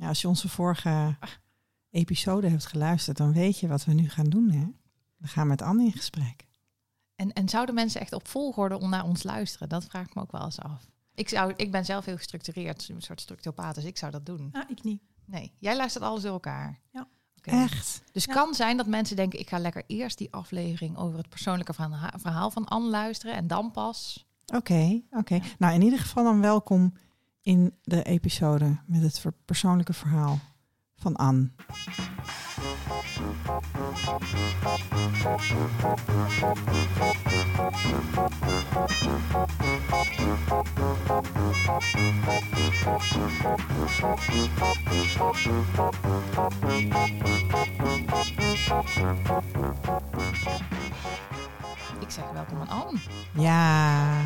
Ja, als je onze vorige episode hebt geluisterd, dan weet je wat we nu gaan doen. Hè? We gaan met Anne in gesprek. En, en zouden mensen echt op volgorde om naar ons luisteren? Dat vraag ik me ook wel eens af. Ik, zou, ik ben zelf heel gestructureerd, een soort structuropaat, dus ik zou dat doen. Ah, ik niet. Nee, jij luistert alles door elkaar. Ja. Oké. Echt? Dus Ja. kan zijn dat mensen denken, ik ga lekker eerst die aflevering over het persoonlijke verha- verhaal van Anne luisteren en dan pas. Oké, oké. Nou, in ieder geval dan welkom in de episode met het persoonlijke verhaal van Anne. Ik zeg welkom aan Anne. Ja,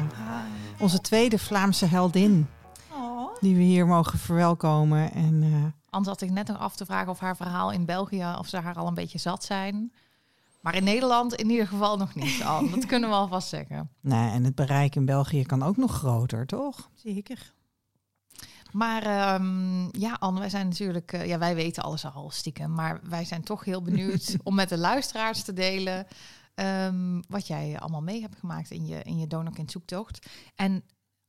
onze tweede Vlaamse heldin. Die we hier mogen verwelkomen. En eh, Anne zat ik net nog af te vragen of haar verhaal in België, of ze haar al een beetje zat zijn. Maar in Nederland in ieder geval nog niet. Dat kunnen we alvast zeggen. nou, en het bereik in België kan ook nog groter, toch? Zeker. Maar ehm, ja, Anne, wij zijn natuurlijk, eh, ja, wij weten alles al stiekem, maar wij zijn toch heel benieuwd om met de luisteraars te delen ehm, wat jij allemaal mee hebt gemaakt in je, in je donorkindzoektocht. En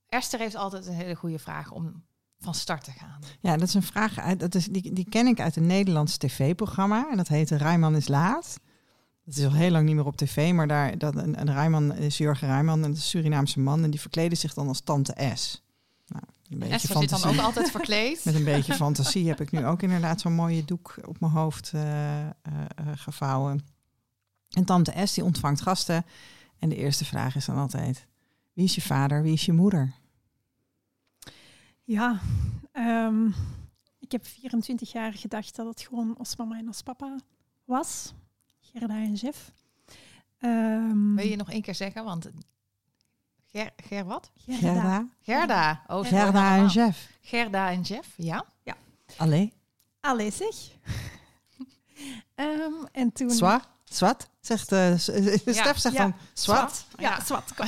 Esther heeft altijd een hele goede vraag om van start te gaan. Ja, dat is een vraag uit, dat is, die, die ken ik uit een Nederlands tv-programma. En dat heette Rijman is laat. Dat is al heel lang niet meer op tv, maar daar, dat, een, een Rijman is Jurgen Rijman, een Surinaamse man. En die verkleden zich dan als tante S. Nou, een beetje Esther zit dan fantasie. ook altijd verkleed. Met een beetje fantasie heb ik nu ook inderdaad zo'n mooie doek op mijn hoofd eh, eh, eh, gevouwen. En tante S die ontvangt gasten. En de eerste vraag is dan altijd, wie is je vader, wie is je moeder? Ja, ehm, ik heb 24 jaar gedacht dat het gewoon als mama en als papa was. Gerda en Jeff. Ehm, Wil je nog één keer zeggen? Want Ger, Ger wat? Gerda, Gerda. Oh, zo Gerda en allemaal. Jeff. Gerda en Jeff, ja. Allee, Allee zeg. Ehm, en toen... Zwa, zwart, zegt uh, Stef zegt dan zwart. Ja, zwart.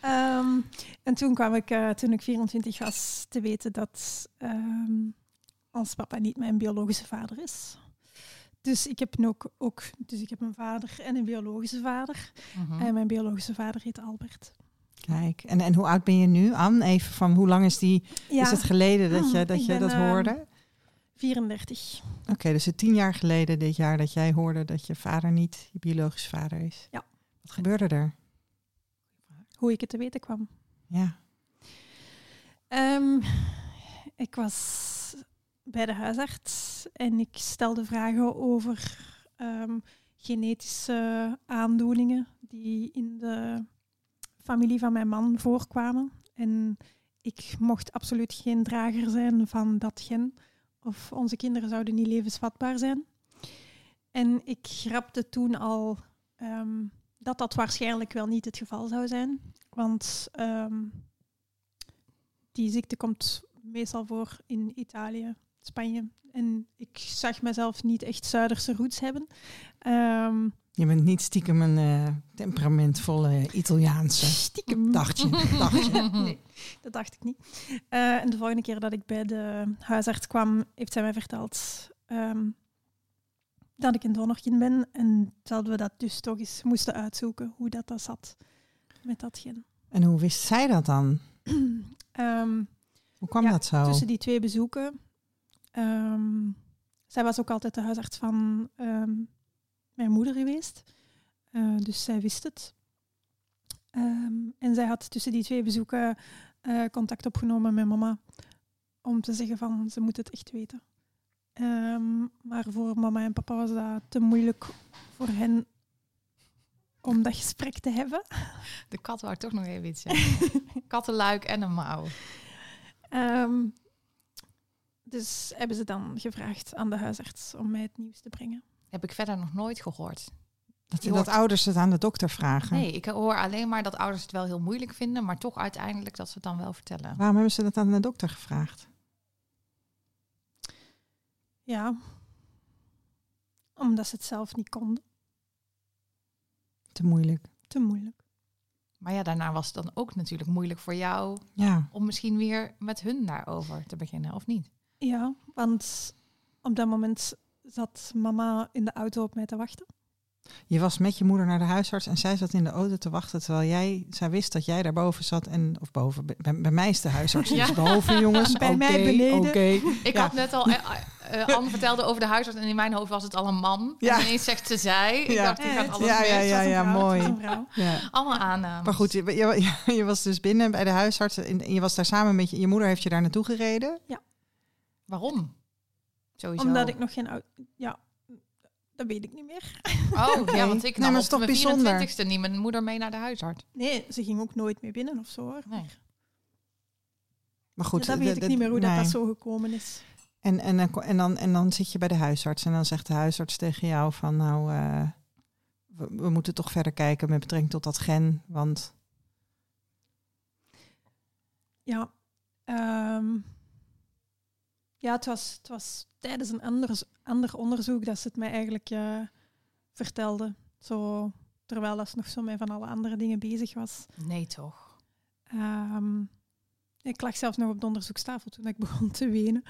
Ehm, en toen kwam ik, eh, toen ik 24 was, te weten dat ehm ons papa niet mijn biologische vader is. Dus ik heb, ook, ook, dus ik heb een vader en een biologische vader. Mhm. En mijn biologische vader heet Albert. Kijk, en, en hoe oud ben je nu, Anne? Even van hoe lang is, die, Ja, is het geleden dat je, Hmm, dat, je ben, dat ehm, hoorde? 34. Oké, dus het tien jaar geleden dit jaar dat jij hoorde dat je vader niet je biologische vader is. Ja. Wat gebeurde er? Hoe ik het te weten kwam. Ja. Ehm, ik was bij de huisarts en ik stelde vragen over ehm, genetische aandoeningen die in de familie van mijn man voorkwamen. En ik mocht absoluut geen drager zijn van dat gen. Of onze kinderen zouden niet levensvatbaar zijn. En ik grapte toen al ehm, dat dat waarschijnlijk wel niet het geval zou zijn. Want ehm, die ziekte komt meestal voor in Italië, Spanje. En ik zag mezelf niet echt Zuiderse roots hebben. Ehm, Je bent niet stiekem een eh, temperamentvolle Italiaanse. stiekem. Dacht je, dacht je. nee, dat dacht ik niet. Eh, en de volgende keer dat ik bij de huisarts kwam, heeft zij mij verteld ehm, dat ik een donorkind ben. En dat we dat dus toch eens moesten uitzoeken, hoe dat, dat zat met dat gen. En hoe wist zij dat dan? Ehm, Hoe kwam Ja, dat zo? tussen die twee bezoeken. ehm, zij was ook altijd de huisarts van mijn moeder geweest. Eh, dus zij wist het. Ehm, en zij had tussen die twee bezoeken eh, contact opgenomen met mama. Om te zeggen van, ze moet het echt weten. Ehm, maar voor mama en papa was dat te moeilijk voor hen om dat gesprek te hebben. De kat wou toch nog even iets zeggen. Kattenluik en een mouw. Ehm, dus hebben ze dan gevraagd aan de huisarts om mij het nieuws te brengen. Heb ik verder nog nooit gehoord. dat, dat hoort- ouders het aan de dokter vragen. Nee, ik hoor alleen maar dat ouders het wel heel moeilijk vinden, maar toch uiteindelijk dat ze het dan wel vertellen. Waarom hebben ze dat aan de dokter gevraagd? Ja, omdat ze het zelf niet konden. Te moeilijk. Te moeilijk. Maar ja, daarna was het dan ook natuurlijk moeilijk voor jou Ja. om misschien weer met hun daarover te beginnen, of niet? Ja, want op dat moment zat mama in de auto op mij te wachten. Je was met je moeder naar de huisarts en zij zat in de auto te wachten terwijl jij, zij wist dat jij daarboven zat en of boven. Bij, bij mij is de huisarts Ja. dus boven, jongens. Bij mij beneden. Oké. Ik Ja. had net al, eh, eh, Anne vertelde over de huisarts en in mijn hoofd was het al een man. Ja. En ineens zegt ze zij. Ik Ja. dacht, die gaat alles Ja, mis. ja, ja, ja, mooi. Ja. Allemaal aannames. Maar goed, je, je, je was dus binnen bij de huisarts en je was daar samen met je, je moeder heeft je daar naartoe gereden. Waarom? Sowieso. Omdat ik nog geen auto... Ja, dat weet ik niet meer. Oh, ja, want ik nam op mijn bijzonder? 24ste niet mijn moeder mee naar de huisarts. Nee, ze ging ook nooit meer binnen of zo. Hoor. Nee. Maar goed, Ja, dat de- weet ik niet meer hoe dat, nee. dat zo gekomen is. En, en, en, dan, en dan zit je bij de huisarts en dan zegt de huisarts tegen jou van nou, eh, we, we moeten toch verder kijken met betrekking tot dat gen, want Ja, ehm, ja het, was, het was tijdens een ander, ander onderzoek dat ze het mij eigenlijk eh, vertelde. Zo, terwijl dat ze nog zo met van alle andere dingen bezig was. Nee, toch? Ehm, ik lag zelfs nog op de onderzoekstafel toen ik begon te wenen.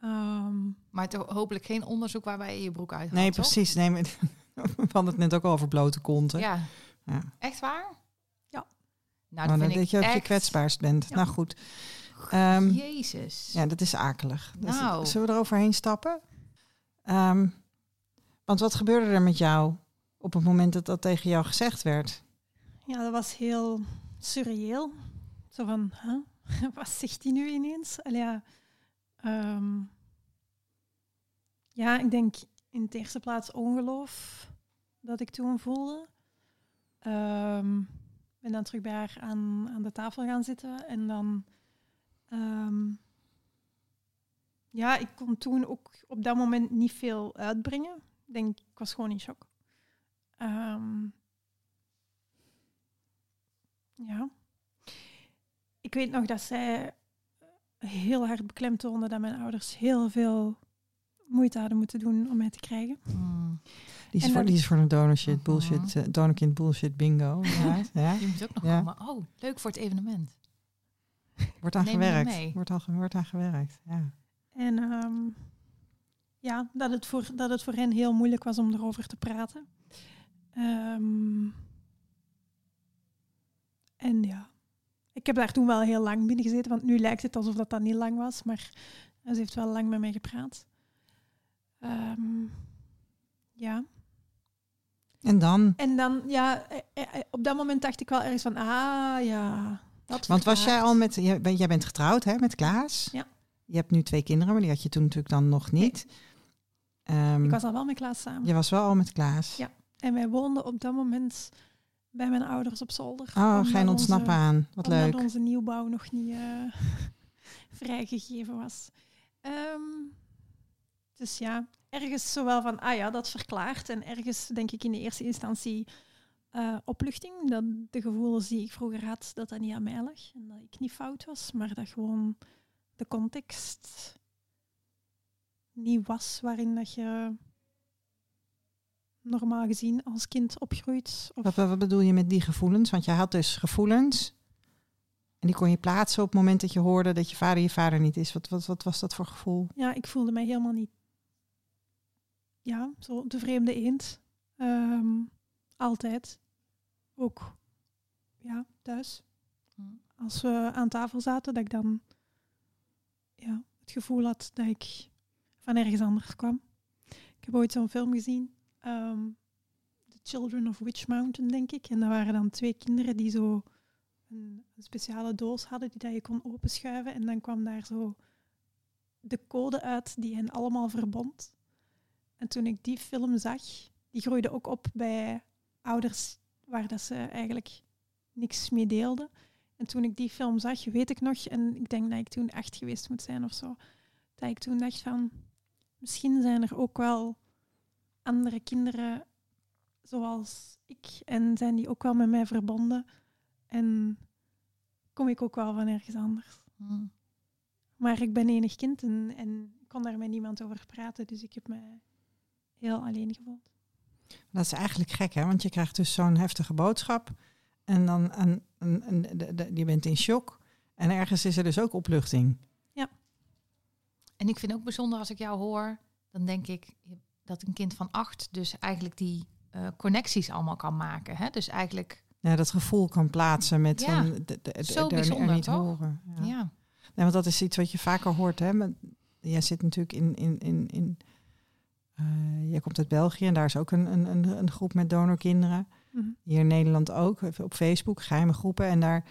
Ehm, Maar toch hopelijk geen onderzoek waarbij je je broek uit nee, toch? precies. Nee, we hadden het net ook al over blote konten. Ja. Ja. Echt waar? Ja. Nou, Nou, dat dat vind ik je op je echt... kwetsbaarst bent. Ja. Nou goed. Ehm, Jezus. ja, dat is akelig. Dus, Nou. zullen we er overheen stappen? Ehm, want wat gebeurde er met jou op het moment dat dat tegen jou gezegd werd? ja, dat was heel surreëel. Zo van, huh? wat zegt hij nu ineens? Allee, ja, ehm, ja, ik denk in de eerste plaats ongeloof dat ik toen voelde. Ehm ben dan terug bij haar aan, aan de tafel gaan zitten en dan... ehm, ja, ik kon toen ook op dat moment niet veel uitbrengen. Ik denk, ik was gewoon in shock. Ehm, ja. Ik weet nog dat zij heel hard beklemtoonde dat mijn ouders heel veel moeite hadden moeten doen om mij te krijgen. Hmm. Die is, voor, die is voor een donorshit bullshit, eh, donorkind bullshit bingo. Ja, ja. Die moet ook nog Ja. komen. Oh, leuk voor het evenement. Wordt aan Neem gewerkt. Wordt, al, wordt aan gewerkt. Ja. En ehm, ja, dat het, voor, dat het voor hen heel moeilijk was om erover te praten. Ehm, en ja, ik heb daar toen wel heel lang binnen gezeten, want nu lijkt het alsof dat, dat niet lang was, maar ze heeft wel lang met mij gepraat. Ehm, ja. En dan? En dan, ja, eh, eh, op dat moment dacht ik wel ergens van, ah ja. Want was jij al met... Jij, bent- jij bent getrouwd hè, met Klaas? Ja. Je hebt nu twee kinderen, maar die had je toen natuurlijk dan nog niet. Ehm, Ik was al wel met Klaas samen. Je was wel al met Klaas. Ja. En wij woonden op dat moment bij mijn ouders op zolder. Oh, omdat geen ontsnappen onze- aan. Wat omdat leuk. onze nieuwbouw nog niet eh, vrijgegeven was. Ehm, dus ja, ergens zowel van, ah ja, dat verklaart. En ergens denk ik in de eerste instantie eh, opluchting. Dat de gevoelens die ik vroeger had, dat dat niet aan mij lag. En dat ik niet fout was, maar dat gewoon de context niet was waarin dat je normaal gezien als kind opgroeit. Of Wat, bedoel je met die gevoelens? Want jij had dus gevoelens. En die kon je plaatsen op het moment dat je hoorde dat je vader je vader niet is. Wat, wat, wat was dat voor gevoel? Ja, ik voelde mij helemaal niet. Ja, zo de vreemde eend. Ehm, altijd. Ook ja, thuis. Hmm. Als we aan tafel zaten, dat ik dan ja, het gevoel had dat ik van ergens anders kwam. Ik heb ooit zo'n film gezien. ehm, The Children of Witch Mountain, denk ik. En dat waren dan twee kinderen die zo een, een speciale doos hadden die dat je kon openschuiven. En dan kwam daar zo de code uit die hen allemaal verbond. En toen ik die film zag, die groeide ook op bij ouders waar dat ze eigenlijk niks mee deelden. En toen ik die film zag, weet ik nog, en ik denk dat ik toen echt geweest moet zijn of zo, dat ik toen dacht van, misschien zijn er ook wel andere kinderen zoals ik en zijn die ook wel met mij verbonden en kom ik ook wel van ergens anders. Hmm. Maar ik ben enig kind en, en kon daar met niemand over praten, dus ik heb me heel alleen gevoeld. Dat is eigenlijk gek, hè? Want je krijgt dus zo'n heftige boodschap. En dan en, en, en de- de- je bent in shock. En ergens is er dus ook opluchting. En ik vind ook bijzonder als ik jou hoor, dan denk ik dat een kind van acht dus eigenlijk die eh, connecties allemaal kan maken. Hè? Dus eigenlijk, Ja, dat gevoel kan plaatsen met Ja, een, de, zo er- er bijzonder, niet toch? horen. Ja. ja. Nee, want dat is iets wat je vaker hoort. Hè? Maar jij zit natuurlijk in. in, in, in eh, jij komt uit België en daar is ook een, een, een, een groep met donorkinderen. Mhm. Hier in Nederland ook, op Facebook, geheime groepen. En daar,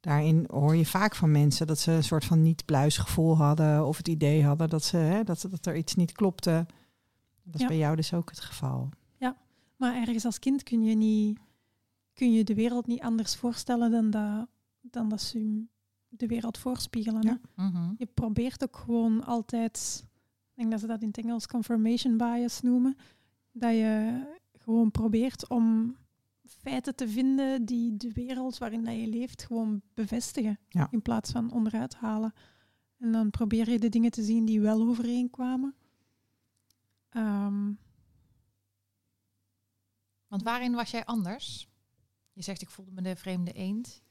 daarin hoor je vaak van mensen dat ze een soort van niet-pluis gevoel hadden. Of het idee hadden dat, ze, hè, dat, dat er iets niet klopte. Dat is Ja. bij jou dus ook het geval. Maar ergens als kind kun je, niet, kun je de wereld niet anders voorstellen dan dat, dan dat ze je de wereld voorspiegelen. Ja. Mhm. Je probeert ook gewoon altijd, denk dat ze dat in het Engels confirmation bias noemen, dat je gewoon probeert om feiten te vinden die de wereld waarin dat je leeft gewoon bevestigen, Ja. in plaats van onderuit halen. En dan probeer je de dingen te zien die wel overeenkwamen. Ehm, Want waarin was jij anders? Je zegt, ik voelde me de vreemde eend.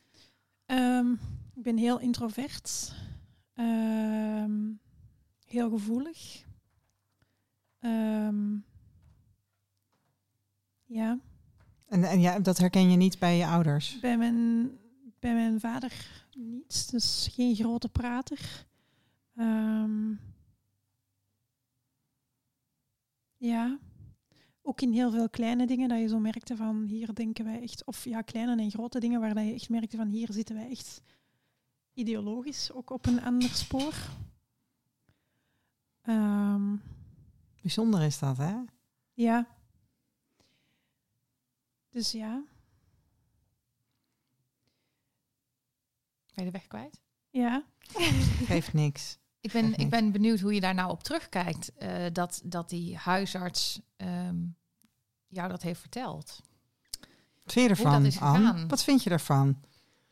Ehm, ik ben heel introvert. Ehm, heel gevoelig. Ehm, ja, En, en ja, dat herken je niet bij je ouders. bij mijn, bij mijn vader niets. Dus geen grote prater. Ehm, ja, ook in heel veel kleine dingen dat je zo merkte van hier denken wij echt, of ja, kleine en grote dingen waar dat je echt merkte van hier zitten wij echt ideologisch ook op een ander spoor. Ehm, Bijzonder is dat, hè? ja. Dus ja, Ben je de weg kwijt? ja. Geeft niks. Ik ben, ik ben benieuwd hoe je daar nou op terugkijkt. eh, dat, dat die huisarts ehm, jou dat heeft verteld. Wat vind je ervan? Wat vind je ervan?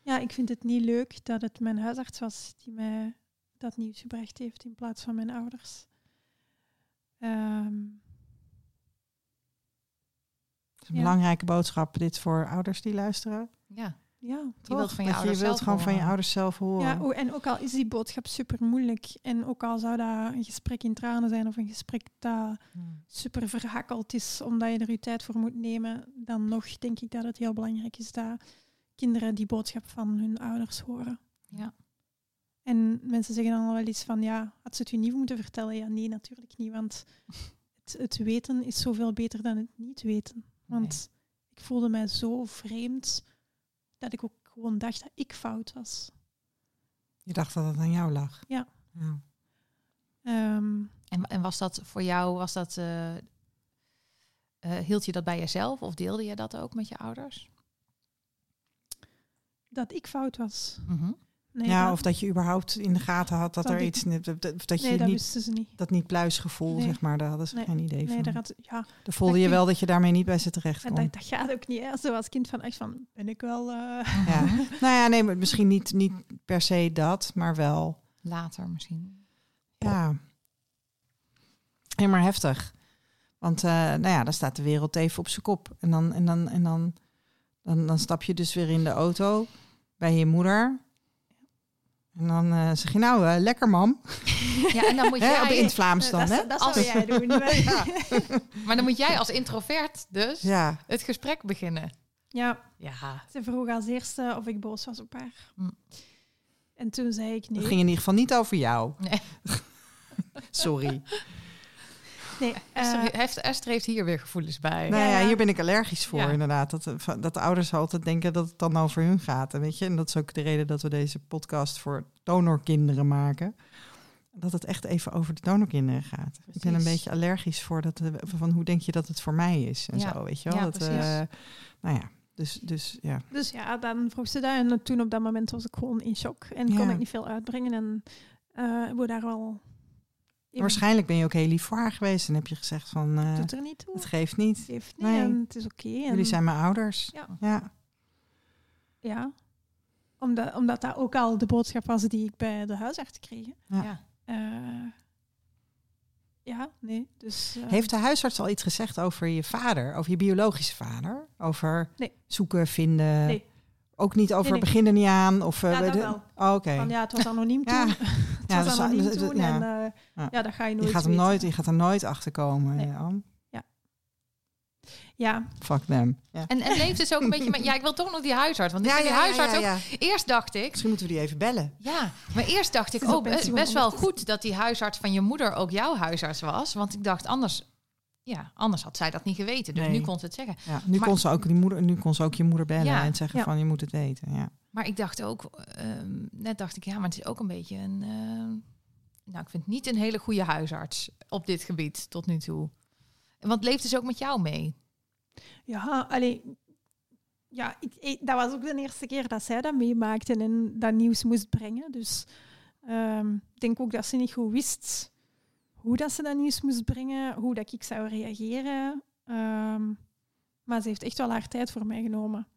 Ja, ik vind het niet leuk dat het mijn huisarts was die mij dat nieuws gebracht heeft in plaats van mijn ouders. Ehm, Het is een Ja. belangrijke boodschap dit voor ouders die luisteren. Ja, ja. je wilt van je dat ouders je wilt gewoon van je ouders zelf horen. ja o- en ook al is die boodschap super moeilijk en ook al zou dat een gesprek in tranen zijn of een gesprek dat Hmm. super verhakkeld is omdat je er je tijd voor moet nemen, dan nog denk ik dat het heel belangrijk is dat kinderen die boodschap van hun ouders horen. ja. En mensen zeggen dan wel eens van, ja, had ze het u niet moeten vertellen? Ja, nee, natuurlijk niet, want het, het weten is zoveel beter dan het niet weten. Want ik voelde mij zo vreemd dat ik ook gewoon dacht dat ik fout was. Je dacht dat het aan jou lag. Ja. ja. Ehm, En, en was dat voor jou, was dat, eh, eh, hield je dat bij jezelf of deelde je dat ook met je ouders? dat ik fout was. Mhm. Nee, ja, dat, of dat je überhaupt in de gaten had dat, Dat er iets... niet- Dat, dat, dat nee, je dat niet, wisten ze niet. dat niet pluisgevoel, Nee. zeg maar, daar hadden ze Nee. geen idee Nee, van. daar had, ja, Dan voelde dat je ik- wel dat je daarmee niet bij ze terecht en kon. dat, dat gaat ook niet. Hè. Zo als kind van echt van, ben ik wel... eh, Ja. nou ja, nee, maar misschien niet, niet per se dat, maar wel... Later misschien. Ja. Helemaal heftig. Want eh, nou ja, dan staat de wereld even op zijn kop. En dan, en dan, en dan, dan, dan stap je dus weer in de auto bij je moeder. En dan eh, zeg je nou, eh, lekker mam. Ja, en dan moet Hè, op jij, in het Vlaams dan, dat, hè? dat Als- zou jij doen. Ja. maar dan moet jij als introvert dus Ja, het gesprek beginnen. ja, Ja. Ze vroeg als eerste of ik boos was op haar. Hm. En toen zei ik het nee. ging in ieder geval niet over jou. Nee. Sorry. Nee Esther, eh, heeft, Esther heeft hier weer gevoelens bij. Nou Ja, hier ben ik allergisch voor, Ja. inderdaad. Dat, eh, dat de ouders altijd denken dat het dan over hun gaat. En, weet je? en dat is ook de reden dat we deze podcast voor donorkinderen maken. Dat het echt even over de donorkinderen gaat. Ik ben een beetje allergisch voor dat, eh, van hoe denk je dat het voor mij is en Ja. zo, weet je wel. Ja, dat, precies. eh, nou ja, dus, dus ja. dus ja, dan vroeg ze dat. En toen op dat moment was ik gewoon in shock. En kon ik niet veel uitbrengen. En eh we daar wel... Waarschijnlijk ben je ook heel lief voor haar geweest en heb je gezegd van, eh, doet er niet toe. het geeft niet. Het heeft niet Nee. en het is oké. en- Jullie zijn mijn ouders. Ja. ja. Ja. Omdat, omdat dat ook al de boodschap was die ik bij de huisarts kreeg. Ja. Ja. Eh, ja, nee. Dus, eh, Heeft de huisarts al iets gezegd over je vader, over je biologische vader? Over Nee. zoeken, vinden? Nee. Ook niet over Nee, nee. begin er niet aan? Of, eh, Ja, je- wel. Oh, Oké. Van, ja, het was anoniem Ja. toen. het Ja, was anoniem toen. ja. En eh, Ja. ja. dat ga je nooit Je gaat, hem weten. nooit, je gaat er nooit achter komen. Nee. Jan. Ja, Fuck them. Ja. En, en leeft dus ook een beetje met... Ja, ik wil toch nog die huisarts. Want ik vind die huisarts ook... Eerst dacht ik... Misschien moeten we die even bellen. Ja, maar eerst dacht ik, Het is oh, best wel goed dat die huisarts van je moeder ook jouw huisarts was. Want ik dacht, anders, ja, anders had zij dat niet geweten. Dus Nee. nu kon ze het zeggen. Ja, nu, Maar- kon ze ook die moeder, nu kon ze ook je moeder bellen Ja. en zeggen Ja. van je moet het weten. Ja. Maar ik dacht ook, ehm, net dacht ik, ja, maar het is ook een beetje een... ehm, nou, ik vind het niet een hele goede huisarts op dit gebied tot nu toe. Want leeft dus ook met jou mee? ja alleen, ja ik, ik- dat was ook de eerste keer dat zij dat meemaakte en dat nieuws moest brengen. Dus ehm, ik denk ook dat ze niet goed wist hoe dat ze dat nieuws moest brengen, hoe dat ik zou reageren. Ehm, maar ze heeft echt wel haar tijd voor mij genomen.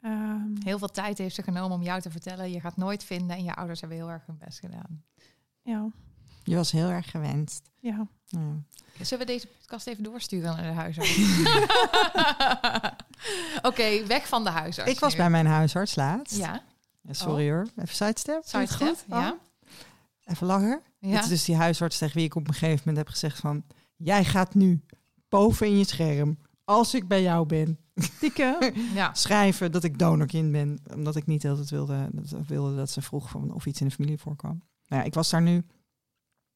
Ehm, Heel veel tijd heeft ze genomen om jou te vertellen. Je gaat nooit vinden en je ouders hebben heel erg hun best gedaan. ja, Je was heel erg gewenst. ja. Ja. Zullen we deze podcast even doorsturen naar de huisarts? Oké, weg van de huisarts. Ik was nu. bij mijn huisarts laatst. Ja, sorry hoor. Even sidestep. Sidestep. goed? Ja. Even langer. ja. Het is dus die huisarts tegen wie ik op een gegeven moment heb gezegd van... Jij gaat nu boven in je scherm, als ik bij jou ben, Dikke. ja. schrijven dat ik donorkind ben. Omdat ik niet altijd wilde dat, wilde dat ze vroeg van of iets in de familie voorkwam. Nou ja, ik was daar nu.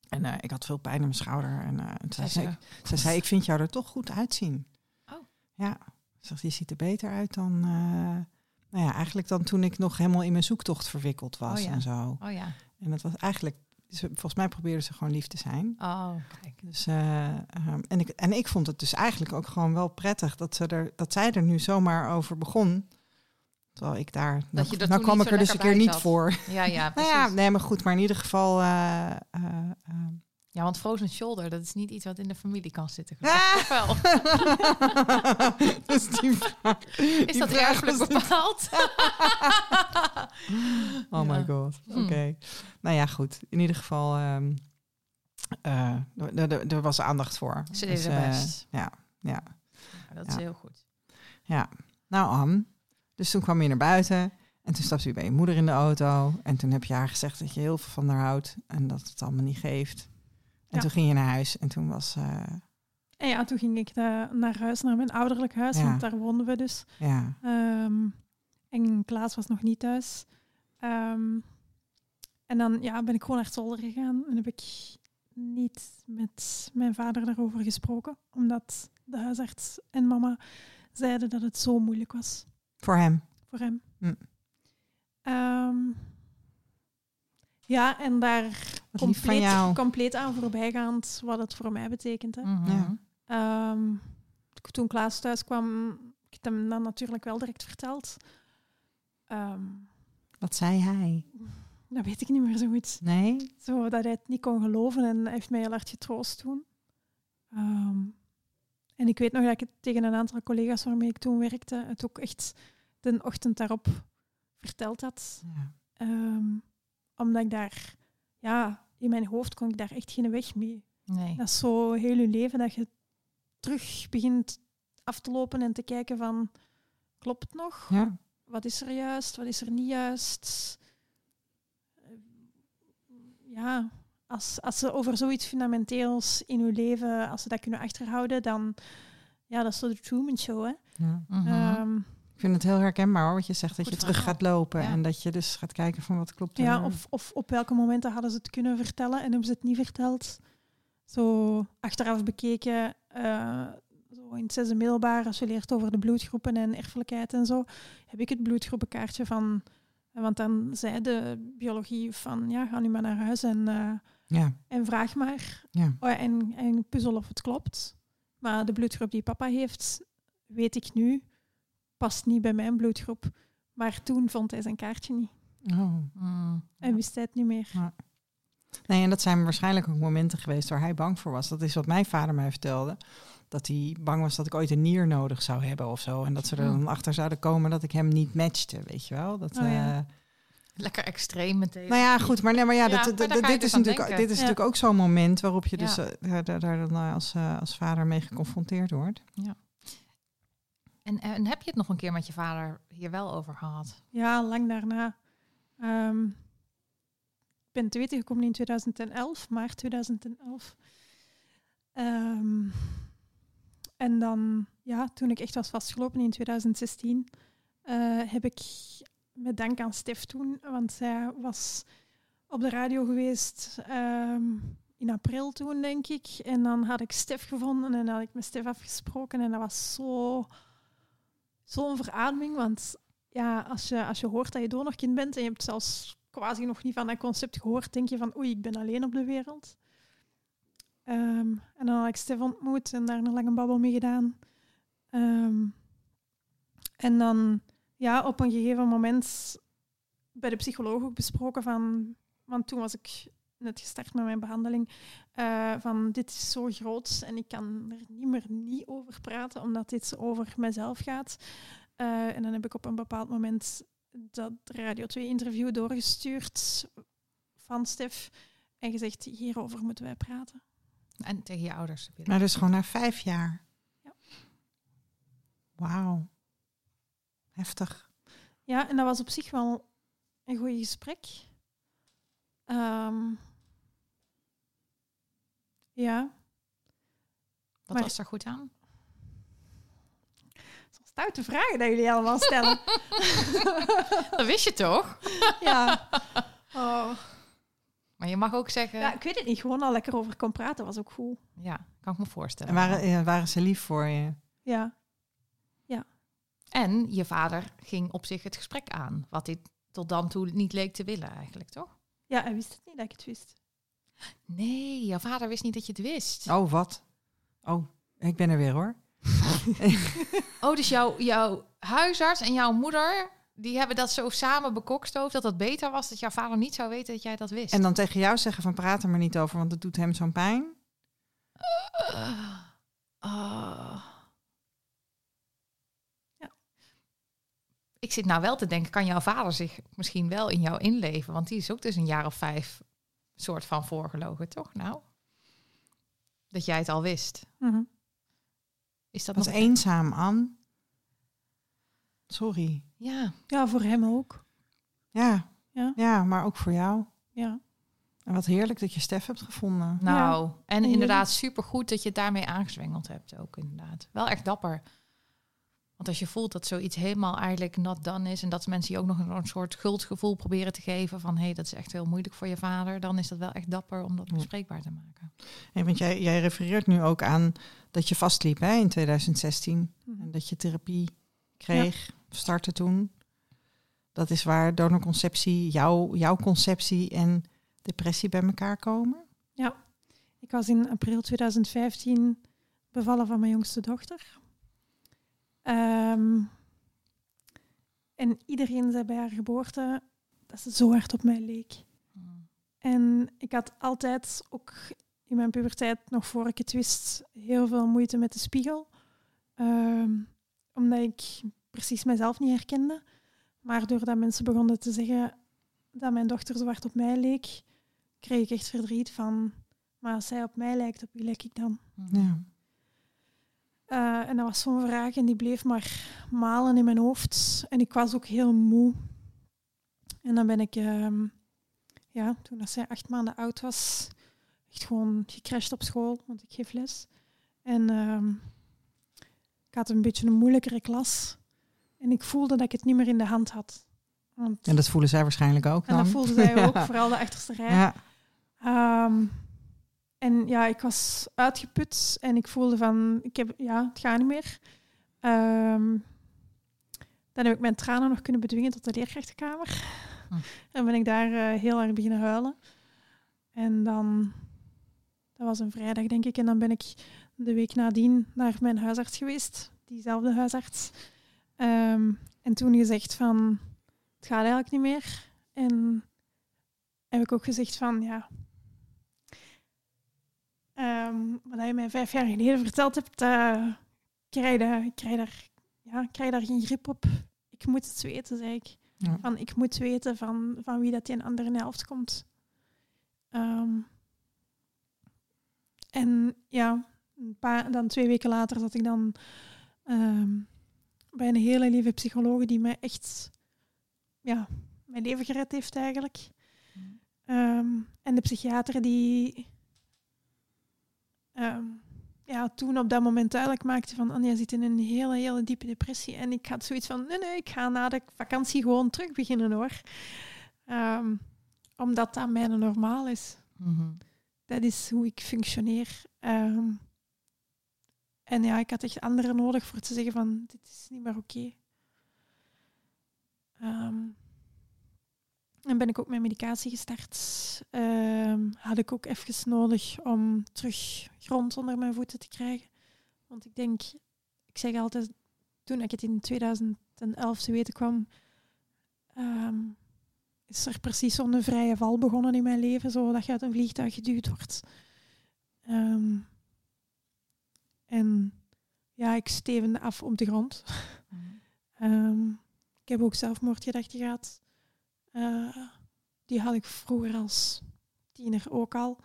En eh, ik had veel pijn in mijn schouder. En toen zei, Zei ze, zei, ik vind jou er toch goed uitzien. Oh. Ja. Ze zegt, je ziet er beter uit dan... eh, nou ja, eigenlijk dan toen ik nog helemaal in mijn zoektocht verwikkeld was Oh ja. en zo. Oh ja. En dat was eigenlijk... ze- Volgens mij probeerde ze gewoon lief te zijn. Oh, kijk. Dus, eh, ehm, en, ik, en ik vond het dus eigenlijk ook gewoon wel prettig dat, ze er, dat zij er nu zomaar over begon. Terwijl ik daar. nou, je er nou kwam ik er dus een keer niet voor. Ja, ja, Nou precies. ja, ja, nee, maar goed, maar in ieder geval. eh, eh, eh, want frozen shoulder, dat is niet iets wat in de familie kan zitten. Ah! Wel? dus die vraag- Is die dat erfelijk was- bepaald? Oh my Ja. god. Hmm. Oké. Nou ja, goed. In ieder geval. ehm, eh, er- was aandacht voor. Ze Dus, deden haar eh, best. ja, ja. Ja, dat is Ja. heel goed. Ja, nou Anne. Dus toen kwam je naar buiten en toen stapte je bij je moeder in de auto. En toen heb je haar gezegd dat je heel veel van haar houdt en dat het allemaal niet geeft. En Ja. toen ging je naar huis en toen was, eh, En ja, toen ging ik naar huis, naar mijn ouderlijk huis, Ja. want daar woonden we dus. ja, Ehm, en Klaas was nog niet thuis. Ehm, en dan ja, ben ik gewoon naar het zolder gegaan en heb ik niet met mijn vader daarover gesproken, omdat de huisarts en mama zeiden dat het zo moeilijk was voor hem. voor hem. Hm. Ehm, ja, en daar compleet, jou. compleet aan voorbijgaand wat het voor mij betekent. Hè. Mhm. Ja. Ehm, toen Klaas thuis kwam, ik heb hem dan natuurlijk wel direct verteld. Ehm, Wat zei hij? dat weet ik niet meer zo goed. Nee? Zo dat hij het niet kon geloven en hij heeft mij heel hard getroost toen. Ehm, en ik weet nog dat ik het tegen een aantal collega's waarmee ik toen werkte, het ook echt de ochtend daarop verteld had. Ja. Ehm, omdat ik daar, ja, in mijn hoofd kon ik daar echt geen weg mee. Nee. Dat is zo heel je leven dat je terug begint af te lopen en te kijken van, klopt het nog? ja. Wat is er juist? Wat is er niet juist? Ja, als, als ze over zoiets fundamenteels in uw leven, als ze dat kunnen achterhouden, dan, ja, dat is zo de Truman Show, hè? ja. Mhm. Ehm, Ik vind het heel herkenbaar hoor, wat je zegt. Dat Goed je terug gaat lopen Ja. en dat je dus gaat kijken van wat klopt er. ja, of, of op welke momenten hadden ze het kunnen vertellen en hebben ze het niet verteld? Zo achteraf bekeken, eh, zo in het zesde middelbaar, als je leert over de bloedgroepen en erfelijkheid en zo, heb ik het bloedgroepenkaartje van... Want dan zei de biologie van, ja, ga nu maar naar huis en, eh, Ja, en vraag maar. ja. Oh, en, en puzzel of het klopt. Maar de bloedgroep die papa heeft, weet ik nu, past niet bij mijn bloedgroep. Maar toen vond hij zijn kaartje niet. Oh. Mm. En wist hij het niet meer. Nee, en dat zijn waarschijnlijk ook momenten geweest waar hij bang voor was. Dat is wat mijn vader mij vertelde. Dat hij bang was dat ik ooit een nier nodig zou hebben of zo. En dat ze er dan achter zouden komen dat ik hem niet matchte, weet je wel. Dat, Oh ja. eh, Lekker extreem meteen. nou ja, goed, maar, nee, maar ja, Ja, dat, maar je dit, dus is natuurlijk, denken. dit is Ja. natuurlijk ook zo'n moment waarop je dus Ja. eh, daar, daar, daar dan eh, als, als vader mee geconfronteerd wordt. En, en heb je het nog een keer met je vader hier wel over gehad? Ja, lang daarna. Ehm, ik ben te weten gekomen in 2011, maart 2011. Ehm, en dan, ja, toen ik echt was vastgelopen in 2016, eh, heb ik met dank aan Stef toen, want zij was op de radio geweest ehm, in april toen, denk ik. En dan had ik Stef gevonden en had ik met Stef afgesproken. En dat was zo, zo'n verademing, want ja, als je, als je hoort dat je donorkind bent en je hebt zelfs quasi nog niet van dat concept gehoord, denk je van oei, ik ben alleen op de wereld. Ehm, en dan had ik Stef ontmoet en daar een lange babbel mee gedaan. Ehm, en dan, ja, op een gegeven moment bij de psycholoog ook besproken van... Want toen was ik net gestart met mijn behandeling. eh, van dit is zo groot en ik kan er niet meer niet over praten, omdat dit over mezelf gaat. Eh, en dan heb ik op een bepaald moment dat Radio 2-interview doorgestuurd van Stef en gezegd, hierover moeten wij praten. En tegen je ouders. heb je dat Maar dus gewoon na vijf jaar. Ja. Wauw. Heftig. Ja, en dat was op zich wel een goed gesprek. Ehm, ja, Wat maar- was er goed aan? stoute vragen dat jullie allemaal stellen. Dat wist je toch? ja. Oh. Maar je mag ook zeggen... ja, ik weet het niet. Gewoon al lekker over kon praten was ook goed. Ja, kan ik me voorstellen. En waren, eh, waren ze lief voor je? Ja, En je vader ging op zich het gesprek aan. Wat hij tot dan toe niet leek te willen eigenlijk, toch? Ja hij wist het niet dat ik het wist. Nee, jouw vader wist niet dat je het wist. Oh, wat? Oh, ik ben er weer hoor. Oh, dus jouw, jouw huisarts en jouw moeder... die hebben dat zo samen bekokstoofd... dat het beter was dat jouw vader niet zou weten dat jij dat wist. En dan tegen jou zeggen van praat er maar niet over, want het doet hem zo'n pijn. Ah. Ik zit nou wel te denken, kan jouw vader zich misschien wel in jou inleven? Want die is ook dus een jaar of vijf soort van voorgelogen, toch? Nou, dat jij het al wist. Mhm. Is dat Wat nog... eenzaam, Anne. Sorry. Ja, Ja, voor hem ook. Ja. Ja. ja, maar ook voor jou. Ja. En wat heerlijk dat je Stef hebt gevonden. nou, en En inderdaad supergoed dat je het daarmee aangezwengeld hebt ook inderdaad. Wel echt dapper. Want als je voelt dat zoiets helemaal eigenlijk not done is... en dat mensen je ook nog een, een soort schuldgevoel proberen te geven... van hé, hey, dat is echt heel moeilijk voor je vader... dan is dat wel echt dapper om dat Ja. bespreekbaar te maken. Hey, want jij, jij refereert nu ook aan dat je vastliep hè, in 2016. Mhm. En dat je therapie kreeg, startte toen. Dat is waar donorconceptie, jouw, jouw conceptie en depressie bij elkaar komen. Ik was in april 2015 bevallen van mijn jongste dochter. Ehm, en iedereen zei bij haar geboorte dat ze zo hard op mij leek. En ik had altijd, ook in mijn puberteit, nog voor ik het wist, heel veel moeite met de spiegel. Ehm, omdat ik precies mezelf niet herkende. Maar doordat mensen begonnen te zeggen dat mijn dochter zo hard op mij leek, kreeg ik echt verdriet van... Maar als zij op mij lijkt, op wie lijk ik dan? Ja. Eh, en dat was zo'n vraag en die bleef maar malen in mijn hoofd. En ik was ook heel moe. En dan ben ik, ehm, ja, toen dat zij acht maanden oud was, echt gewoon gecrashed op school, want ik geef les. En ehm, ik had een beetje een moeilijkere klas. En ik voelde dat ik het niet meer in de hand had. Want, En dat voelen zij waarschijnlijk ook en dan. dat voelde zij ook, Ja. vooral de achterste rij. Ja. Ehm, en ja, ik was uitgeput en ik voelde van, ik heb, ja, het gaat niet meer. Ehm, dan heb ik mijn tranen nog kunnen bedwingen tot de leerkrachtenkamer. Hm. En ben ik daar eh, heel erg beginnen huilen. En dan, dat was een vrijdag denk ik, en dan ben ik de week nadien naar mijn huisarts geweest, diezelfde huisarts. Ehm, en toen gezegd van, het gaat eigenlijk niet meer. En heb ik ook gezegd van, ja, Ehm, wat je mij vijf jaar geleden verteld hebt, uh, krijg, je, krijg, daar, ja, krijg daar geen grip op. Ik moet het weten, zei ik. Ja. Van, ik moet weten van, van wie dat die een andere helft komt. Ehm, en ja, een paar, dan twee weken later zat ik dan ehm, bij een hele lieve psycholoog die mij echt ja, mijn leven gered heeft eigenlijk. Ehm, en de psychiater die ehm, ja, toen op dat moment duidelijk maakte van Anja zit in een hele, hele diepe depressie. En ik had zoiets van, nee, nee, ik ga na de vakantie gewoon terug beginnen hoor. Ehm, omdat dat mijn normaal is. Mhm. Dat is hoe ik functioneer. Ehm, en ja, ik had echt anderen nodig voor te zeggen van, dit is niet meer oké. Ehm, en ben ik ook mijn medicatie gestart. Ehm, had ik ook even nodig om terug grond onder mijn voeten te krijgen. Want ik denk, ik zeg altijd, toen ik het in 2011 te weten kwam, ehm, is er precies zo'n vrije val begonnen in mijn leven, zo dat je uit een vliegtuig geduwd wordt. Ehm, en ja, ik stevende af op de grond. Mhm. Ik heb ook zelfmoordgedachten gehad. Eh, die had ik vroeger als tiener ook al.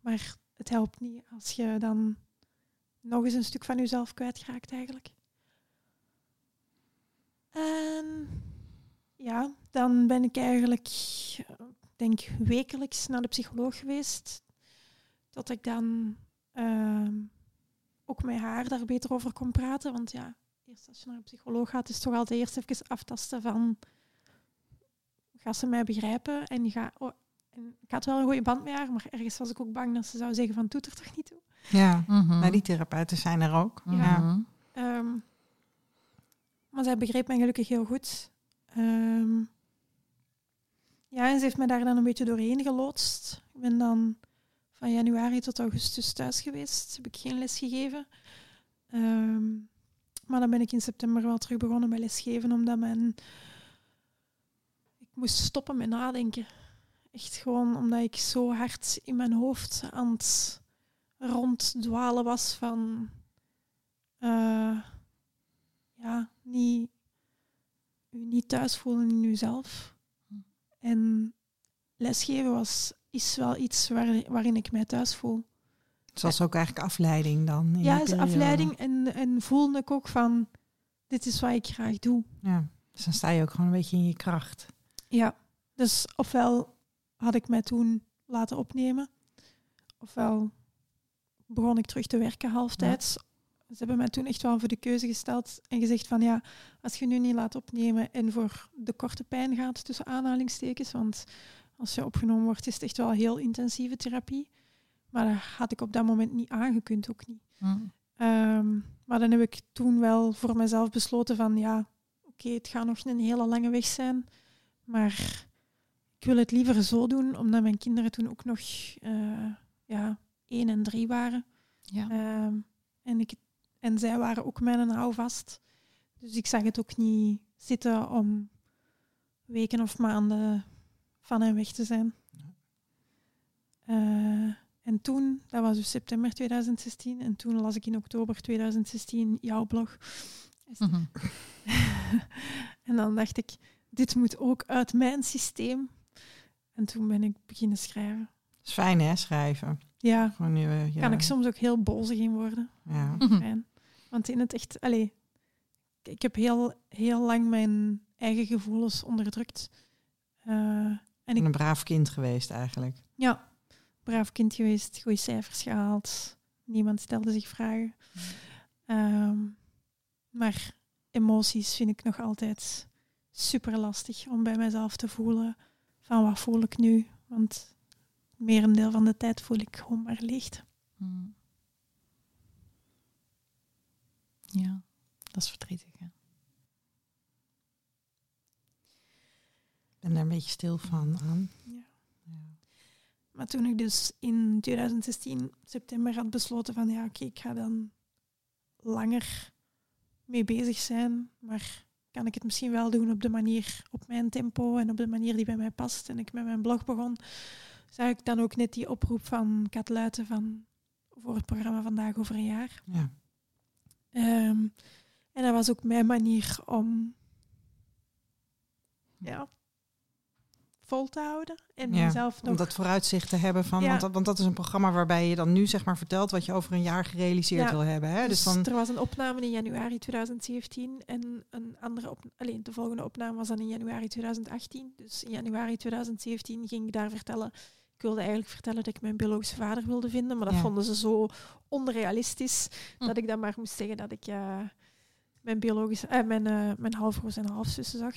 Maar het helpt niet als je dan nog eens een stuk van jezelf kwijtraakt eigenlijk. En ja, dan ben ik eigenlijk, eh, denk wekelijks naar de psycholoog geweest. Dat ik dan ehm, ook met haar daar beter over kon praten. Want ja, eerst als je naar een psycholoog gaat, is het toch altijd eerst even aftasten van... Gaat ze mij begrijpen? En, ga, oh, en ik had wel een goede band met haar, maar ergens was ik ook bang dat ze zou zeggen van, doet er toch niet toe? Ja, Mhm. maar die therapeuten zijn er ook. Ja. Mhm. Ehm, maar zij begreep mij gelukkig heel goed. Ehm, ja, en ze heeft mij daar dan een beetje doorheen geloodst. Ik ben dan van januari tot augustus thuis geweest. Heb ik geen les gegeven. Ehm, maar dan ben ik in september wel terug begonnen met lesgeven, omdat mijn... moest stoppen met nadenken. Echt gewoon omdat ik zo hard in mijn hoofd aan het ronddwalen was van... eh, ja, niet, u niet thuis voelen in uzelf. En lesgeven was, is wel iets waar, waarin ik mij thuis voel. Zoals ook eigenlijk afleiding dan. in ja, is afleiding en, en voelde ik ook van, dit is wat ik graag doe. Ja, dus dan sta je ook gewoon een beetje in je kracht. Ja, dus ofwel had ik mij toen laten opnemen, ofwel begon ik terug te werken halftijds. Ze hebben mij toen echt wel voor de keuze gesteld en gezegd van ja, als je nu niet laat opnemen en voor de korte pijn gaat, tussen aanhalingstekens, want als je opgenomen wordt is het echt wel heel intensieve therapie. Maar dat had ik op dat moment niet aangekund, ook niet. Mhm. Ehm, maar dan heb ik toen wel voor mezelf besloten van ja, oké, het gaat nog een hele lange weg zijn, maar ik wil het liever zo doen, omdat mijn kinderen toen ook nog eh, ja, één en drie waren. Ja. Ehm, en, ik, en zij waren ook mijn houvast. Dus ik zag het ook niet zitten om weken of maanden van hen weg te zijn. Eh, en toen, dat was dus september 2016, en toen las ik in oktober 2016 jouw blog. Mhm. en dan dacht ik, dit moet ook uit mijn systeem. En toen ben ik beginnen schrijven. Dat is fijn hè, schrijven. Ja, Gewoon nu, eh, ja. kan ik soms ook heel bozig in worden. Ja. Mhm. Fijn. Want in het echt, allee, ik heb heel, heel lang mijn eigen gevoelens onderdrukt. Eh, en ik Een braaf kind geweest eigenlijk. Ja, braaf kind geweest, goede cijfers gehaald. Niemand stelde zich vragen. Ehm, maar emoties vind ik nog altijd super lastig om bij mezelf te voelen van wat voel ik nu. Want het merendeel van de tijd voel ik gewoon maar leegte. Mhm. Ja, dat is verdrietig. Hè? Ik ben daar een beetje stil van aan. Ja. Ja. Maar toen ik dus in 2016 september had besloten van ja, oké, ik ga dan langer mee bezig zijn, maar kan ik het misschien wel doen op de manier, op mijn tempo en op de manier die bij mij past. En ik met mijn blog begon, zag ik dan ook net die oproep van Kat Luiten van voor het programma Vandaag over een jaar. Ja. Ehm, en dat was ook mijn manier om ja, vol te houden. En Ja, mezelf nog... Om dat vooruitzicht te hebben van, Ja. want, dat, want dat is een programma waarbij je dan nu zeg maar vertelt wat je over een jaar gerealiseerd Ja. wil hebben. Hè? Dus Dus dan, er was een opname in januari 2017 en een andere op, alleen de volgende opname was dan in januari 2018. Dus in januari 2017 ging ik daar vertellen. Ik wilde eigenlijk vertellen dat ik mijn biologische vader wilde vinden, maar dat Ja. vonden ze zo onrealistisch Hm. dat ik dan maar moest zeggen dat ik eh, mijn biologische, eh, mijn, eh, mijn halfbroers en halfzussen zag.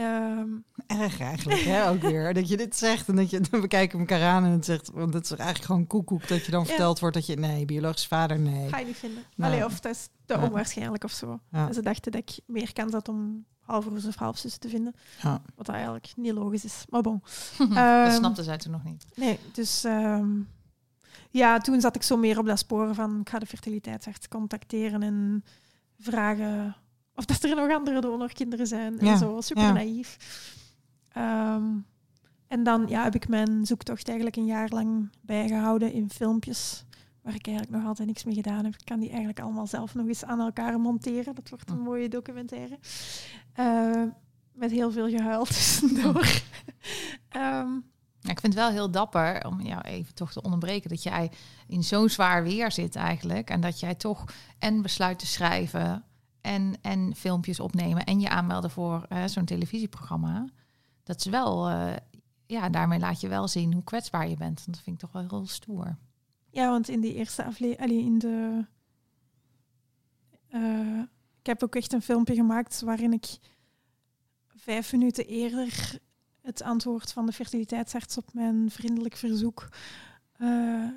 Ehm, erg eigenlijk, hè, ook weer. Dat je dit zegt en dat je dan bekijken elkaar aan en het zegt, want dat is eigenlijk gewoon koekoek dat je dan Ja. verteld wordt dat je, nee, biologisch vader, nee. Ga je niet vinden. Nee. Allee, of dat is te Ja. onwaarschijnlijk of zo. Ja. En ze dachten dat ik meer kans had om halfbroers of halfzussen te vinden. Ja. Wat eigenlijk niet logisch is. Maar bon. dat Ehm, snapte zij toen nog niet. Nee, dus ehm, ja, toen zat ik zo meer op dat sporen van ik ga de fertiliteitsarts contacteren en vragen of dat er nog andere donorkinderen zijn Ja, en zo. Super ja. naïef. Ehm, en dan ja, heb ik mijn zoektocht eigenlijk een jaar lang bijgehouden in filmpjes waar ik eigenlijk nog altijd niks mee gedaan heb. Ik kan die eigenlijk allemaal zelf nog eens aan elkaar monteren. Dat wordt een Hm. mooie documentaire. Eh, met heel veel gehuil tussendoor. Ehm, Ja, ik vind het wel heel dapper om jou even toch te onderbreken dat jij in zo'n zwaar weer zit eigenlijk en dat jij toch en besluit te schrijven en, en filmpjes opnemen en je aanmelden voor eh, zo'n televisieprogramma. Dat is wel, eh, ja, daarmee laat je wel zien hoe kwetsbaar je bent. Want dat vind ik toch wel heel stoer. Ja, want in die eerste aflevering, in de. eh, ik heb ook echt een filmpje gemaakt waarin ik vijf minuten eerder het antwoord van de fertiliteitsarts op mijn vriendelijk verzoek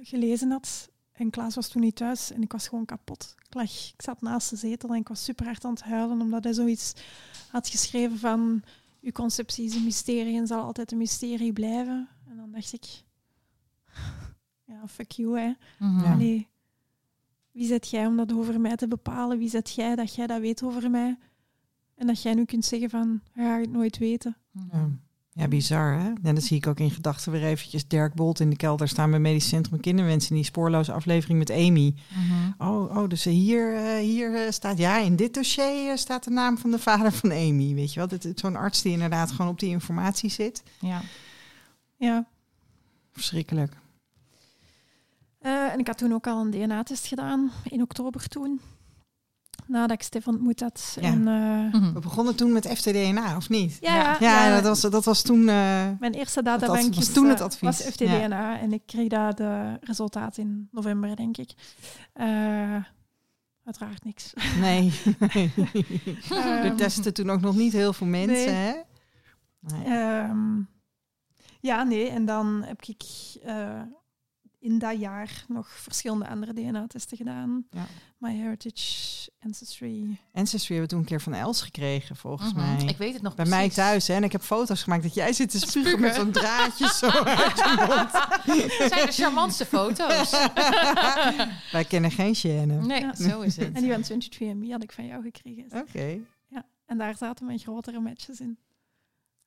gelezen had. En Klaas was toen niet thuis en ik was gewoon kapot. Ik, lag, ik zat naast de zetel en ik was super hard aan het huilen omdat hij zoiets had geschreven van uw conceptie is een mysterie en zal altijd een mysterie blijven. En dan dacht ik, ja, fuck you hè. Mhm. Allee, wie zet jij om dat over mij te bepalen? Wie zet jij dat jij dat weet over mij? En dat jij nu kunt zeggen van, ga ik het nooit weten. Ja. Ja, bizar hè. En dan zie ik ook in gedachten weer eventjes Dirk Bolt in de kelder staan bij Medisch Centrum Kinderwens in die spoorloze aflevering met Amy. Mhm. Oh, oh dus hier, eh, hier eh, staat, ja, in dit dossier eh, staat de naam van de vader van Amy. Weet je wel, Dit- zo'n arts die inderdaad gewoon op die informatie zit. Ja. Ja. Verschrikkelijk. En ik had toen ook al een DNA-test gedaan, in oktober toen. Nadat ik Stef ontmoet had. Ja. En, eh, Mhm. We begonnen toen met FTDNA, of niet? ja, Ja. ja, Ja, dat, was, dat was toen... eh, Mijn eerste Dat databank was toen het eh, advies, was FTDNA en ik kreeg daar de resultaten in november, denk ik. Eh, uiteraard niks. nee. er Ehm, testen toen ook nog niet heel veel mensen, Nee. hè? Nee. Ehm, ja, nee. En dan heb ik eh, in dat jaar nog verschillende andere DNA-testen gedaan. Ja. MyHeritage, Ancestry. Ancestry hebben we toen een keer van Els gekregen, volgens Mhm. mij. Ik weet het nog Bij mij precies. thuis, hè? En ik heb foto's gemaakt dat jij zit te spugen, Spugen. met zo'n draadje zo uit je mond. Dat zijn de charmantste foto's. Wij kennen geen Shane. Nee, Ja. zo is het. En die van 23andMe had ik van jou gekregen. Oké. Ja. En daar zaten mijn grotere matches in.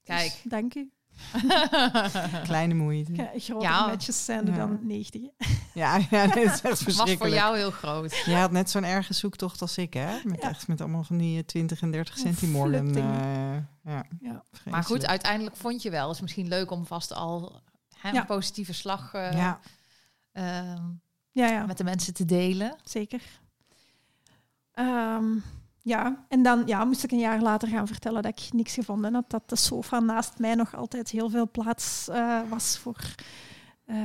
Dus Kijk. dank u. Kleine moeite. Ja, grotere Ja. matches zijn er Ja. dan 90. Ja, dat is echt was voor verschrikkelijk. jou heel groot. Jij had net zo'n erge zoektocht als ik, hè? Met, Ja. echt, met allemaal van die eh, 20 en 30 Een centimorden. eh ja, Ja. Maar goed, uiteindelijk vond je wel. is misschien leuk om vast al hè, Ja. een positieve slag eh, Ja, ehm, Ja, ja. met de mensen te delen. Zeker. Ehm, ja, en dan ja, moest ik een jaar later gaan vertellen dat ik niks gevonden had. Dat de sofa naast mij nog altijd heel veel plaats eh, was voor eh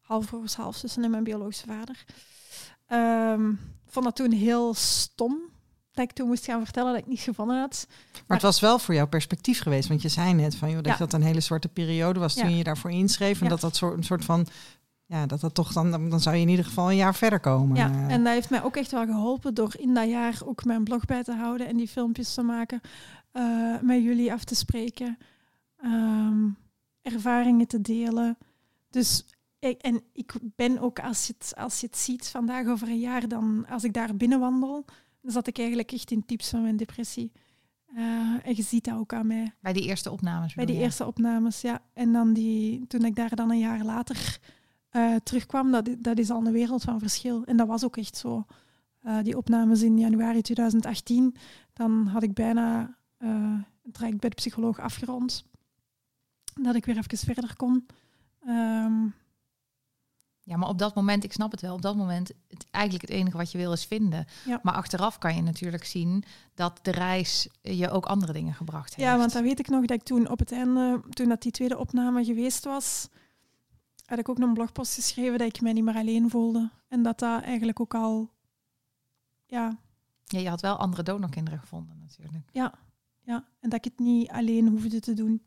halfbroers, halfzussen en mijn biologische vader. Ehm, Ik vond dat toen heel stom dat ik toen moest gaan vertellen dat ik niets gevonden had. maar het was wel voor jou perspectief geweest. Want je zei net van, joh, dat Ja. dat een hele zwarte periode was toen Ja. je je daarvoor inschreef. En Ja. dat dat soort, een soort van... Ja, dat dat toch dan... Dan zou je in ieder geval een jaar verder komen. Ja, en dat heeft mij ook echt wel geholpen door in dat jaar ook mijn blog bij te houden en die filmpjes te maken, eh, met jullie af te spreken, ehm, ervaringen te delen. Dus ik, en ik ben ook, als je, het, als je het ziet vandaag over een jaar, dan als ik daar binnenwandel, dan zat ik eigenlijk echt in tips van mijn depressie. Eh, en je ziet dat ook aan mij. Bij die eerste opnames. Bij die je? eerste opnames, ja. En dan die, toen ik daar dan een jaar later eh, terugkwam, dat, dat is al een wereld van verschil. En dat was ook echt zo. Eh, die opnames in januari 2018, dan had ik bijna eh, het traject bij de psycholoog afgerond. dat ik weer even verder kon. Ehm, Ja, maar op dat moment, ik snap het wel, op dat moment, het, eigenlijk het enige wat je wil is vinden. Ja. Maar achteraf kan je natuurlijk zien dat de reis je ook andere dingen gebracht heeft. ja, want dan weet ik nog dat ik toen op het einde, toen dat die tweede opname geweest was, had ik ook nog een blogpost geschreven dat ik mij niet meer alleen voelde. En dat dat eigenlijk ook al, ja, Ja, je had wel andere donorkinderen gevonden natuurlijk. ja, ja. En dat ik het niet alleen hoefde te doen.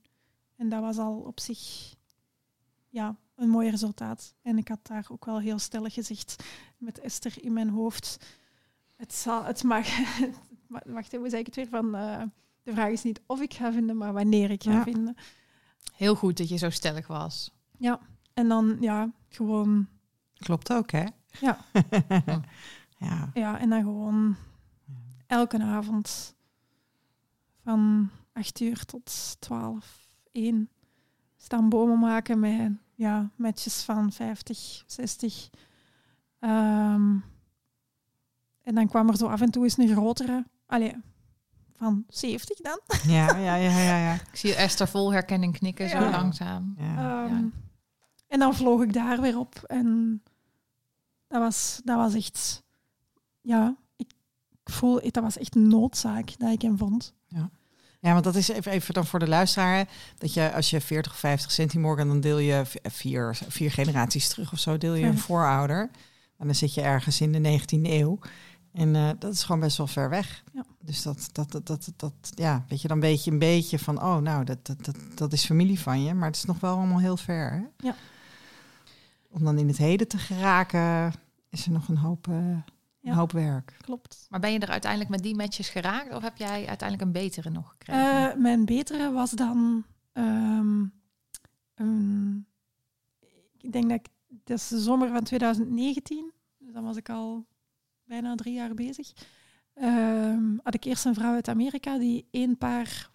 En dat was al op zich, ja, een mooi resultaat. En ik had daar ook wel heel stellig gezegd met Esther in mijn hoofd. Het, zal, het mag, wacht, hoe zei ik het weer? Van, eh, de vraag is niet of ik ga vinden, maar wanneer ik ga Ja. vinden. Heel goed dat je zo stellig was. En dan, ja, gewoon, Klopt ook, hè? Ja. ja. ja, en dan gewoon elke avond van 8 uur tot 12, 1 staan bomen maken met ja, matches van 50, 60. Ehm, en dan kwam er zo af en toe eens een grotere, allee, van 70 dan. Ja, ja, ja, ja, ja. Ik zie Esther vol herkenning knikken, zo Ja. langzaam. ja. Ehm, En dan vloog ik daar weer op. En dat was, dat was echt, ja, ik voel, dat was echt een noodzaak dat ik hem vond. Ja, want dat is even, even dan voor de luisteraar. Dat je als je 40 of 50 centimorgen, dan deel je vier, vier generaties terug of zo, deel je een voorouder. En dan zit je ergens in de 19e eeuw. En eh, dat is gewoon best wel ver weg. Ja. Dus dat, dat, dat, dat, dat, ja, weet je, dan weet je een beetje van, oh, nou, dat, dat, dat, dat is familie van je, maar het is nog wel allemaal heel ver. Hè? Ja. Om dan in het heden te geraken, is er nog een hoop, eh, Ja. een hoop werk. Klopt. Maar ben je er uiteindelijk met die matches geraakt of heb jij uiteindelijk een betere nog gekregen? Eh, mijn betere was dan, ehm, een- ik denk dat ik, dat is de zomer van 2019, dus dan was ik al bijna drie jaar bezig. Ehm, had ik eerst een vrouw uit Amerika die één paar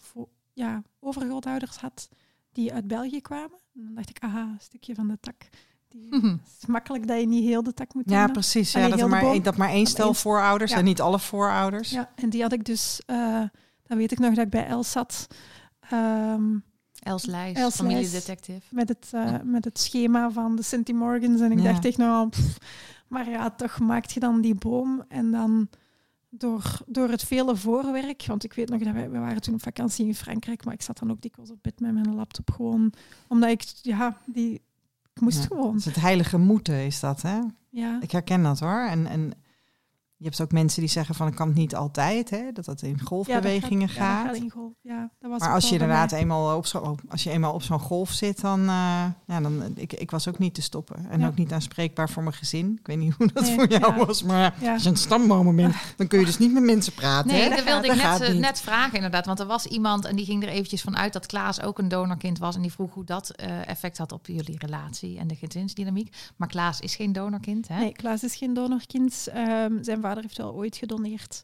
ja, overgrootouders had die uit België kwamen. En dan dacht ik, aha, een stukje van de tak. Die, Mhm. het is makkelijk dat je niet heel de tak moet Ja, doen. precies. Ja, dat, er maar, boom. dat maar één stel voorouders Ja. en niet alle voorouders. Ja, en die had ik dus, eh dan weet ik nog dat ik bij Els zat. ehm, Els Lijs, Els familiedetective. met het, eh, met het schema van de Sinti Morgans. En ik Ja. dacht echt nou, pff, maar ja, toch maakt je dan die boom en dan door, door het vele voorwerk, want ik weet nog dat wij, we waren toen op vakantie in Frankrijk, maar ik zat dan ook dikwijls op bed met mijn laptop gewoon, omdat ik, ja, die, ik moest Ja. gewoon. Dus het heilige moeten is dat, hè? Ja, Ik herken dat hoor. En, en je hebt ook mensen die zeggen van ik kan het niet altijd, hè? Dat dat in golfbewegingen ja, dat gaat. gaat. Ja, dat in golf. Ja, dat was maar als je inderdaad mij. eenmaal op zo, als je eenmaal op zo'n golf zit, dan, eh, ja, dan ik, ik was ook niet te stoppen. En Ja. ook niet aanspreekbaar voor mijn gezin. Ik weet niet hoe dat Nee, voor jou ja. was, maar Ja. als je een bent, dan kun je dus niet met mensen praten. Nee, hè? dat wilde ik net, net vragen inderdaad. Want er was iemand en die ging er eventjes vanuit dat Klaas ook een donorkind was. En die vroeg hoe dat eh, effect had op jullie relatie en de gezinsdynamiek. Maar Klaas is geen donorkind, hè? Nee, Klaas is geen donorkind. Ehm, zijn vader heeft wel ooit gedoneerd.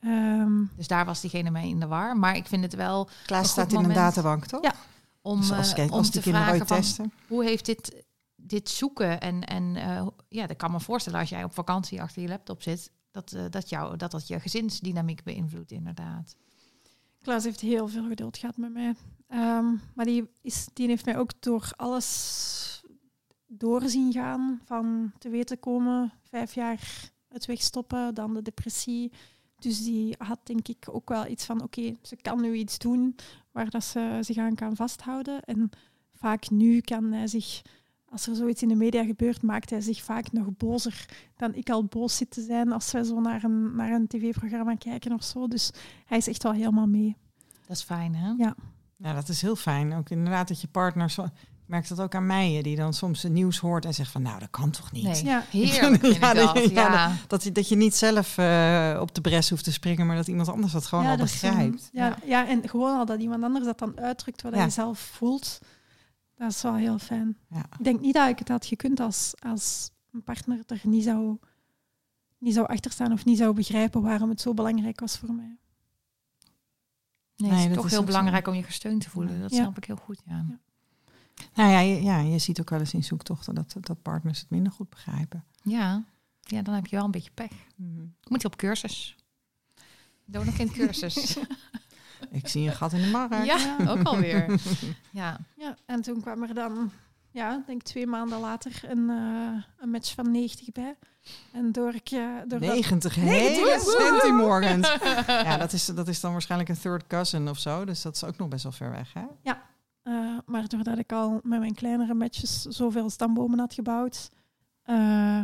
Ehm, Dus daar was diegene mee in de war. Maar ik vind het wel Klaas staat in een databank, toch? Ja. om, Dus als, eh, kijk, om als te vragen van, testen. hoe heeft dit, dit zoeken en, en eh, ja, dat kan me voorstellen als jij op vakantie achter je laptop zit, dat, eh, dat, jou, dat dat je gezinsdynamiek beïnvloedt inderdaad. Klaas heeft heel veel geduld gehad met mij. Ehm, maar die, is, die heeft mij ook door alles doorzien gaan. Van te weten komen, vijf jaar het wegstoppen, dan de depressie. Dus die had denk ik ook wel iets van, oké, ze kan nu iets doen waar dat ze zich aan kan vasthouden. En vaak nu kan hij zich, als er zoiets in de media gebeurt, maakt hij zich vaak nog bozer dan ik al boos zit te zijn als wij zo naar een, naar een tv-programma kijken of zo. Dus hij is echt wel helemaal mee. Dat is fijn, hè? Ja. Ja, dat is heel fijn. Ook inderdaad dat je partner... Zo, ik merk dat ook aan mij, die dan soms het nieuws hoort en zegt van... nou, dat kan toch niet? Nee, Ja. heerlijk Ja, dat. dat- ja, Ja, Dat, je- dat je niet zelf eh, op de bres hoeft te springen, maar dat iemand anders dat gewoon al begrijpt. ja, Ja. ja. en gewoon al dat iemand anders dat dan uitdrukt wat Ja. je zelf voelt. Dat is wel heel fijn. Ja. Ik denk niet dat ik het had gekund als, als een partner er niet zou, niet zou achterstaan of niet zou begrijpen waarom het zo belangrijk was voor mij. nee, Nee, het is toch is heel zo. belangrijk om je gesteund te voelen. Dat Ja. snap ik heel goed, ja. Ja. Nou ja je, ja, je ziet ook wel eens in zoektochten dat, dat partners het minder goed begrijpen. Ja. ja, dan heb je wel een beetje pech. Moet je op cursus. Donorkind cursus. Ik zie een gat in de markt. Ja, ook alweer. Ja. Ja, en toen kwam er dan, ja, ik denk twee maanden later, een, eh, een match van 90 bij. En door ik... eh, door dat- 90 90, hele woe! centimorgans. Ja, dat is, dat is dan waarschijnlijk een third cousin of zo. Dus dat is ook nog best wel ver weg, hè? Eh, maar doordat ik al met mijn kleinere matches zoveel stambomen had gebouwd, eh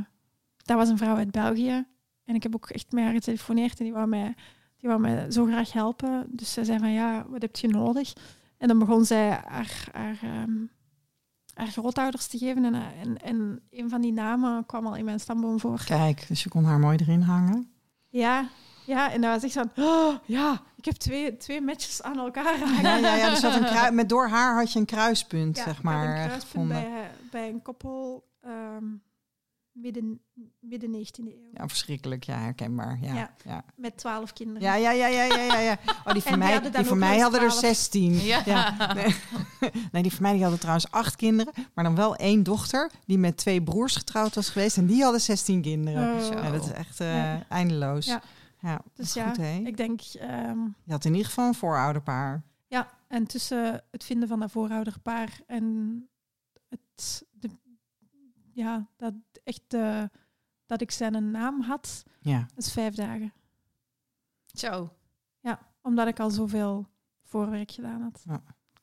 dat was een vrouw uit België. En ik heb ook echt met haar getelefoneerd en die wou mij, die wou mij zo graag helpen. Dus zij zei van ja, wat heb je nodig? En dan begon zij haar, haar, ehm, haar grootouders te geven. En, eh, en, en een van die namen kwam al in mijn stamboom voor. Kijk, dus je kon haar mooi erin hangen. Ja, ja en dat was echt van, oh, ja, ik heb twee, twee matches aan elkaar hangen. Ja, ja, ja dus had een met door haar had je een kruispunt, Ja, zeg ik had maar, een eh, kruispunt gevonden. bij, bij een koppel ehm, midden, midden 19e eeuw. Ja, verschrikkelijk. Ja, herkenbaar. Ja, ja. Ja. Met twaalf kinderen. Ja, ja, ja, ja, ja, ja. Oh, die van die mij, die van mij hadden er 12. 16. Ja. Nee. nee, die van mij die hadden trouwens acht kinderen, maar dan wel één dochter die met twee broers getrouwd was geweest en die hadden 16 kinderen. Oh. Ja, dat is echt eh, Ja. eindeloos. Ja, Ja. Dus ja, goed, hè? Ik denk, ehm, Je had in ieder geval een voorouderpaar. ja, en tussen het vinden van dat voorouderpaar en het, de, ja, dat echt de, dat ik zijn naam had, Ja. dat is vijf dagen. Zo, Omdat ik al zoveel voorwerk gedaan had.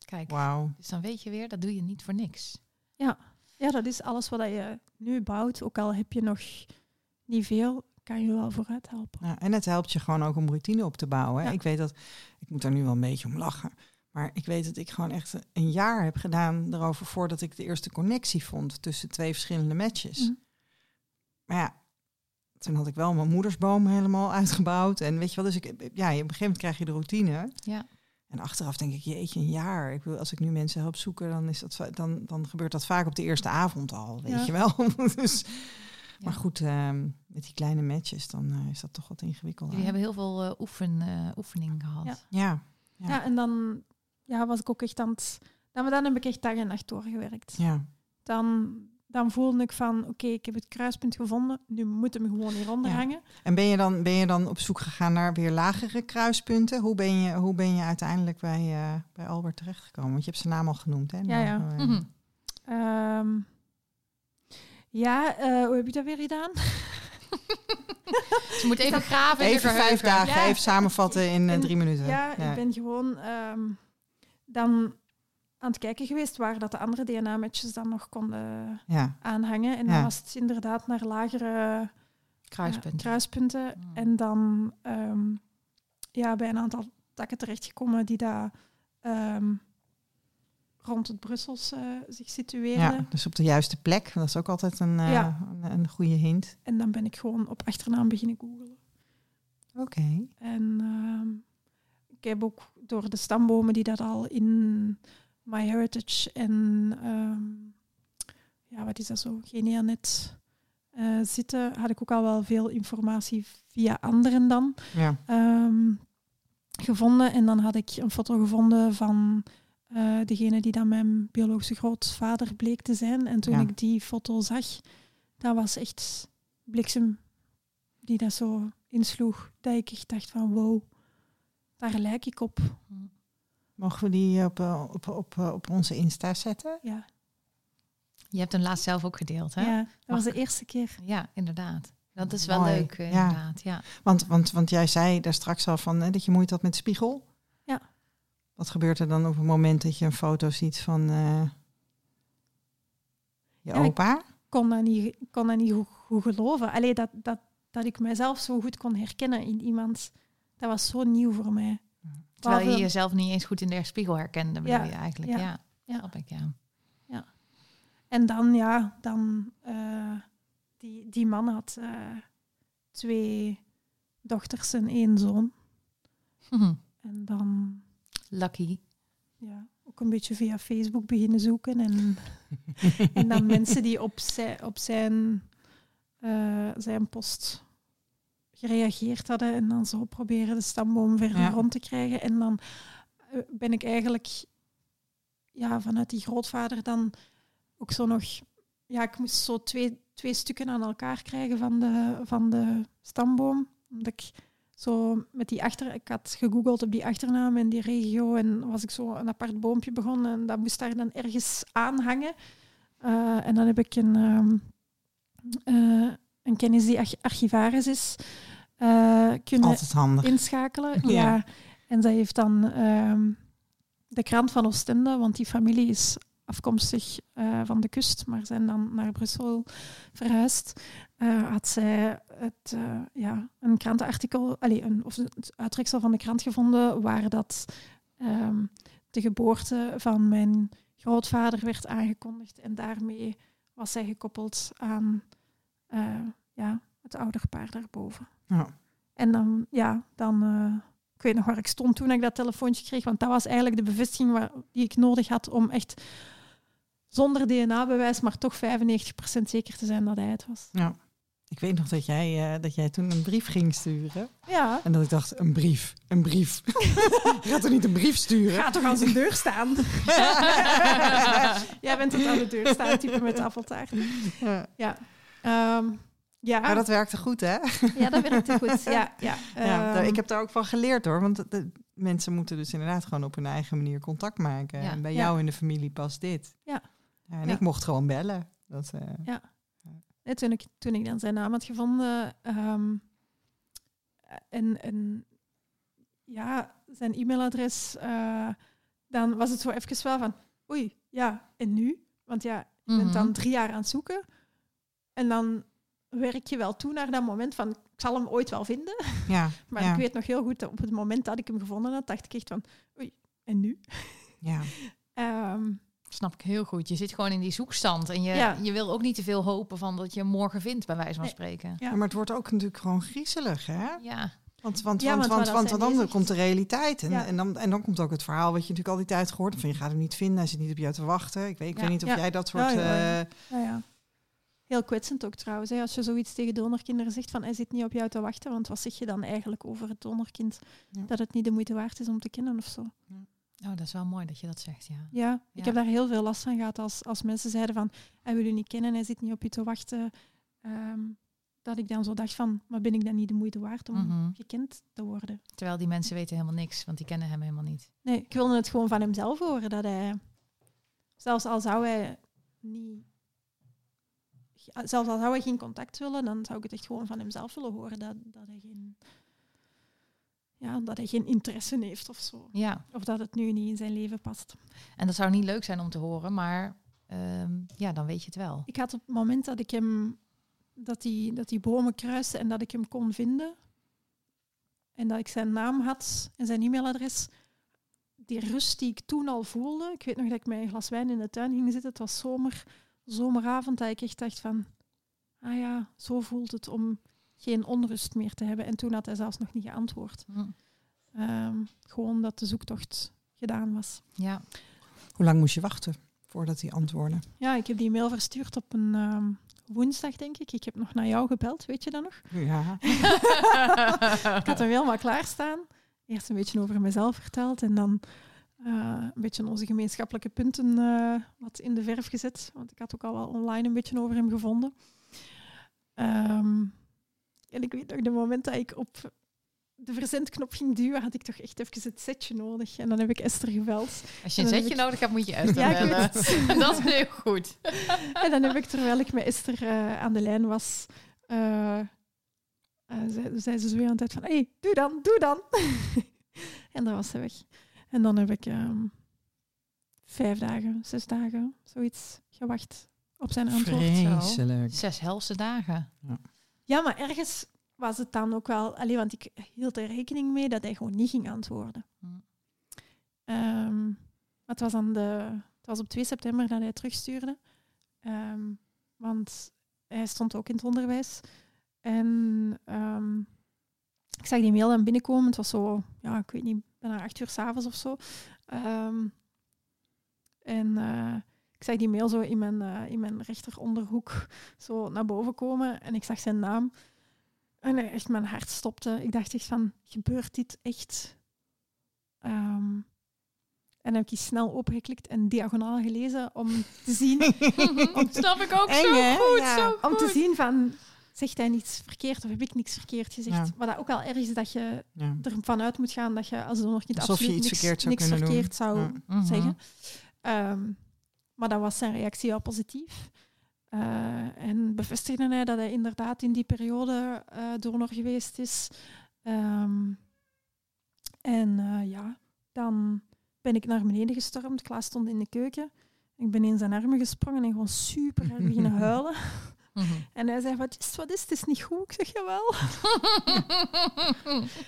kijk. Wauw. Dus dan weet je weer, dat doe je niet voor niks. Ja, dat is alles wat je nu bouwt. Ook al heb je nog niet veel, kan je wel vooruit helpen. Ja, en het helpt je gewoon ook om routine op te bouwen. Hè? Ja. Ik weet dat, ik moet daar nu wel een beetje om lachen. Maar ik weet dat ik gewoon echt een jaar heb gedaan erover voordat ik de eerste connectie vond tussen twee verschillende matches. Mhm. Maar ja, toen had ik wel mijn moedersboom helemaal uitgebouwd. En weet je wel, dus ik, ja, op een gegeven moment krijg je de routine. Ja. En achteraf denk ik, jeetje, een jaar. Ik bedoel, als ik nu mensen help zoeken, dan, is dat, dan, dan gebeurt dat vaak op de eerste avond al, weet Ja. je wel. dus. Maar goed, ehm, met die kleine matches, dan eh, is dat toch wat ingewikkelder. Jullie hebben heel veel eh, oefen, eh, oefening gehad. Ja. Ja, Ja. Ja. en dan ja, was ik ook echt aan het... Dan, dan heb ik echt dag en nacht doorgewerkt. ja. Dan, dan voelde ik van, oké, ik heb het kruispunt gevonden. Nu moet hem gewoon hieronder Ja. hangen. En ben je, dan, ben je dan op zoek gegaan naar weer lagere kruispunten? Hoe ben je, hoe ben je uiteindelijk bij, eh, bij Albert terechtgekomen? Want je hebt zijn naam al genoemd, hè? Ja, ja. Nou, eh, Mhm. Ja, eh, hoe heb je dat weer gedaan? Je moet even graven in Even vijf dagen, Ja. even samenvatten in eh, En- drie minuten. Ja, ik ben gewoon ehm, dan aan het kijken geweest waar dat de andere DNA-matches dan nog konden ja. aanhangen. En Ja. dan was het inderdaad naar lagere eh, kruispunten. Mm. En dan ehm, ja, bij een aantal takken terechtgekomen die daar ehm, rond het Brussels eh, zich situeerden. ja, dus op de juiste plek. Dat is ook altijd een, eh, Ja. een, een goede hint. En dan ben ik gewoon op achternaam beginnen googelen. Oké. En ehm, ik heb ook door de stambomen die dat al in MyHeritage en ehm, ja, wat is dat zo, Genianet eh zitten, had ik ook al wel veel informatie via anderen dan Ja. ehm, gevonden. En dan had ik een foto gevonden van eh, degene die dan mijn biologische grootvader bleek te zijn. En toen Ja. ik die foto zag, dat was echt bliksem die dat zo insloeg. Dat ik echt dacht van wow, daar lijk ik op. Mogen we die op, eh, op, op, eh, op onze Insta zetten? Ja, Je hebt hem laatst zelf ook gedeeld, hè? ja dat was de eerste keer. Ja, inderdaad. Dat is wel Mooi. leuk, eh, Ja. inderdaad. Ja. Want, want, want jij zei daar straks al van eh, dat je moeite had met spiegel. Ja. Wat gebeurt er dan op het moment dat je een foto ziet van eh, je Ja, ik- opa? kon dat niet, ik kon dat niet goed, goed geloven. Alleen dat, dat, dat ik mezelf zo goed kon herkennen in iemand, dat was zo nieuw voor mij. Terwijl je jezelf niet eens goed in de spiegel herkende, bedoel Ja, je eigenlijk. ja, Ja, ja. snap ik, ja. En dan, ja, dan eh, die, die man had eh, twee dochters en één zoon. En dan Lucky. ja, ook een beetje via Facebook beginnen zoeken. En, en dan mensen die op zijn, op zijn, eh, zijn post gereageerd hadden. En dan zo proberen de stamboom verder Ja. rond te krijgen. En dan eh, ben ik eigenlijk ja, vanuit die grootvader dan ook zo nog... Ja, ik moest zo twee, twee stukken aan elkaar krijgen van de, van de stamboom. Omdat ik zo met die achter... Ik had gegoogeld op die achternaam in die regio en was ik zo een apart boompje begonnen en dat moest daar dan ergens aan hangen. Eh, en dan heb ik een, ehm, eh, een kennis die arch- archivaris is eh, kunnen inschakelen. Ja. Ja. En zij heeft dan ehm, de krant van Oostende, want die familie is afkomstig eh, van de kust, maar zijn dan naar Brussel verhuisd. eh, had zij het, eh, ja, een krantenartikel, allee, een, of het uittreksel van de krant gevonden, waar dat ehm, de geboorte van mijn grootvader werd aangekondigd. En daarmee was zij gekoppeld aan ja, het ouderpaar daarboven. Ja. En dan, ja, dan, ik weet nog waar ik stond toen ik dat telefoontje kreeg, want dat was eigenlijk de bevestiging waar, die ik nodig had om echt zonder DNA-bewijs, maar toch 95% zeker te zijn dat hij het was. Ja. Ik weet nog dat jij, eh, dat jij toen een brief ging sturen. Ja, En dat ik dacht, een brief, een brief. Je gaat toch niet een brief sturen? ga toch aan zijn deur staan. Jij bent het aan de deur staan, type met de appeltaart. Ja. Ja. Ehm, ja. Maar dat werkte goed, hè? ja, dat werkte goed. Ja, ja. Ja, Ehm, ik heb daar ook van geleerd hoor. Want de, de mensen moeten dus inderdaad gewoon op hun eigen manier contact maken. Ja. En bij Ja. jou in de familie past dit. Ja. En Ja. ik mocht gewoon bellen. Dat, eh, Ja. Nee, toen, ik, toen ik dan zijn naam had gevonden ehm, en, en ja, zijn e-mailadres, eh, dan was het zo even wel van, oei, ja, en nu? Want ja, je bent dan Mhm. drie jaar aan het zoeken en dan werk je wel toe naar dat moment van, ik zal hem ooit wel vinden. ja, Maar ja, ik weet nog heel goed, dat op het moment dat ik hem gevonden had, dacht ik echt van, oei, en nu? ja. Ehm, Snap ik heel goed. Je zit gewoon in die zoekstand. En je, Ja. je wil ook niet te veel hopen van dat je hem morgen vindt, bij wijze van Nee. spreken. Ja. Ja, maar het wordt ook natuurlijk gewoon griezelig, hè? Ja. Want, want, Ja, want, want want, dan komt de realiteit. En, Ja. en, dan, en dan komt ook het verhaal wat je natuurlijk al die tijd gehoord hebt. Van je gaat hem niet vinden, hij zit niet op jou te wachten. Ik weet, ik Ja. weet niet of Ja. jij dat soort... Ja, ja, ja. eh, Ja, ja. Heel kwetsend ook trouwens. Hè. Als je zoiets tegen donorkinderen zegt van hij zit niet op jou te wachten, want wat zeg je dan eigenlijk over het donorkind? Ja. Dat het niet de moeite waard is om te kennen of zo. Oh, dat is wel mooi dat je dat zegt, ja. Ja, ik heb daar heel veel last van gehad als, als mensen zeiden van hij wil u niet kennen, hij zit niet op je te wachten. Ehm, dat ik dan zo dacht van, maar ben ik dan niet de moeite waard om Mhm. gekend te worden? Terwijl die mensen weten helemaal niks, want die kennen hem helemaal niet. Nee, ik wilde het gewoon van hemzelf horen. Dat hij, zelfs al zou hij niet, zelfs al zou hij geen contact willen, dan zou ik het echt gewoon van hemzelf willen horen. Dat, dat, hij, geen, ja, dat hij geen interesse heeft of zo. Ja, Of dat het nu niet in zijn leven past. en dat zou niet leuk zijn om te horen, maar ehm, ja, dan weet je het wel. Ik had op het moment dat ik hem, dat die, dat die bomen kruisten en dat ik hem kon vinden, en dat ik zijn naam had en zijn e-mailadres, die rust die ik toen al voelde. Ik weet nog dat ik met een glas wijn in de tuin ging zitten. Het was zomer, zomeravond dat ik echt dacht van, ah ja, zo voelt het om geen onrust meer te hebben. En toen had hij zelfs nog niet geantwoord. Hm. Ehm, gewoon dat de zoektocht gedaan was. Ja, hoe lang moest je wachten voordat hij antwoordde? Ja, ik heb die mail verstuurd op een ehm, woensdag, denk ik. Ik heb nog naar jou gebeld, weet je dat nog? Ja. Ik had hem helemaal klaarstaan. Eerst een beetje over mezelf verteld en dan eh, een beetje onze gemeenschappelijke punten eh, wat in de verf gezet. Want ik had ook al wel online een beetje over hem gevonden. Ehm, en ik weet nog, de moment dat ik op de verzendknop ging duwen, had ik toch echt even het setje nodig. En dan heb ik Esther gebeld. als je een ik- nodig hebt, moet je Esther Ja, bellen. dat is heel goed. En dan heb ik, terwijl ik met Esther eh, aan de lijn was, eh, eh, zei, zei ze zo weer aan het van, hé, hey, doe dan, doe dan. en dan was ze weg. En dan heb ik ehm, vijf dagen, zes dagen, zoiets gewacht op zijn antwoord. Vreselijk. Zes helse dagen. Ja, maar ergens was het dan ook wel, alleen want ik hield er rekening mee dat hij gewoon niet ging antwoorden. Hm. Ehm, het was, aan de, het was op 2 september dat hij terugstuurde. Ehm, want hij stond ook in het onderwijs. En ehm, ik zag die mail dan binnenkomen. Het was zo, ja, ik weet niet, bijna acht uur s'avonds of zo. En eh, ik zag die mail zo in mijn, eh, in mijn rechteronderhoek zo naar boven komen. En ik zag zijn naam. En echt, mijn hart stopte. Ik dacht echt van, gebeurt dit echt? Ehm, en dan heb ik die snel opengeklikt en diagonaal gelezen om te zien, Snap ik ook Eng, zo goed, Ja. zo om te zien van, zegt hij niets verkeerd of heb ik niks verkeerd gezegd? Ja. Maar dat ook wel erg is dat je Ja. ervan uit moet gaan dat je als donorkind Alsof je absoluut iets niks, verkeerd zou niks verkeerd zou Ja. Mhm. zeggen. Ehm, maar dat was zijn reactie wel positief. Eh, en bevestigde hij dat hij inderdaad in die periode eh donor geweest is. Ehm, en eh, ja, dan ben ik naar beneden gestormd. Klaas stond in de keuken. Ik ben in zijn armen gesprongen en gewoon super hard beginnen huilen. Mhm. En hij zei, wat is, wat is het? Het is niet goed. Ik zeg, jawel.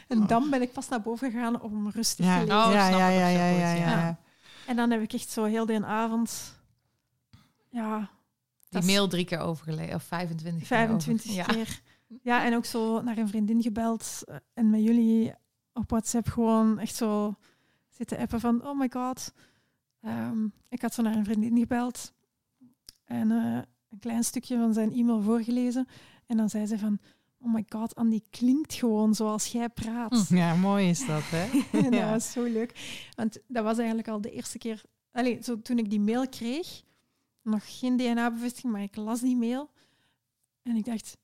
En dan ben ik pas naar boven gegaan om rustig Ja, te lezen. Oh, ja, snap ja, ja, ja, ja. ja. En dan heb ik echt zo heel de avond... Ja, Die mail drie keer overgelezen, of 25 keer 25 over- keer. Ja, en ook zo naar een vriendin gebeld en met jullie op WhatsApp gewoon echt zo zitten appen van oh my god. Ehm, ik had zo naar een vriendin gebeld en eh, een klein stukje van zijn e-mail voorgelezen. En dan zei ze van oh my god, Andy klinkt gewoon zoals jij praat. Hm. Ja, mooi is dat, hè? en dat Ja. was zo leuk. Want dat was eigenlijk al de eerste keer... Allee, zo, toen ik die mail kreeg, nog geen DNA-bevestiging, maar ik las die mail. En ik dacht,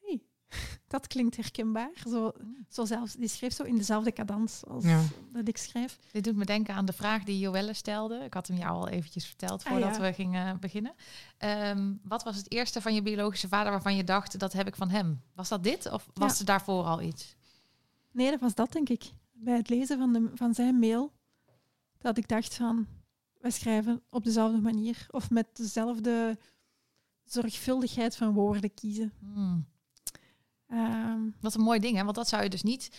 hey, dat klinkt herkenbaar. Zo, zo zelfs, die schreef zo in dezelfde cadans als Ja. dat ik schrijf. Dit doet me denken aan de vraag die Joelle stelde. Ik had hem jou al eventjes verteld Ah, voordat ja. we gingen beginnen. Ehm, wat was het eerste van je biologische vader waarvan je dacht, dat heb ik van hem? Was dat dit of was Ja. er daarvoor al iets? Nee, dat was dat, denk ik. Bij het lezen van, de, van zijn mail, dat ik dacht van, wij schrijven op dezelfde manier of met dezelfde zorgvuldigheid van woorden kiezen. Hmm. Ehm, Wat een mooi ding, hè? Want dat zou je dus niet...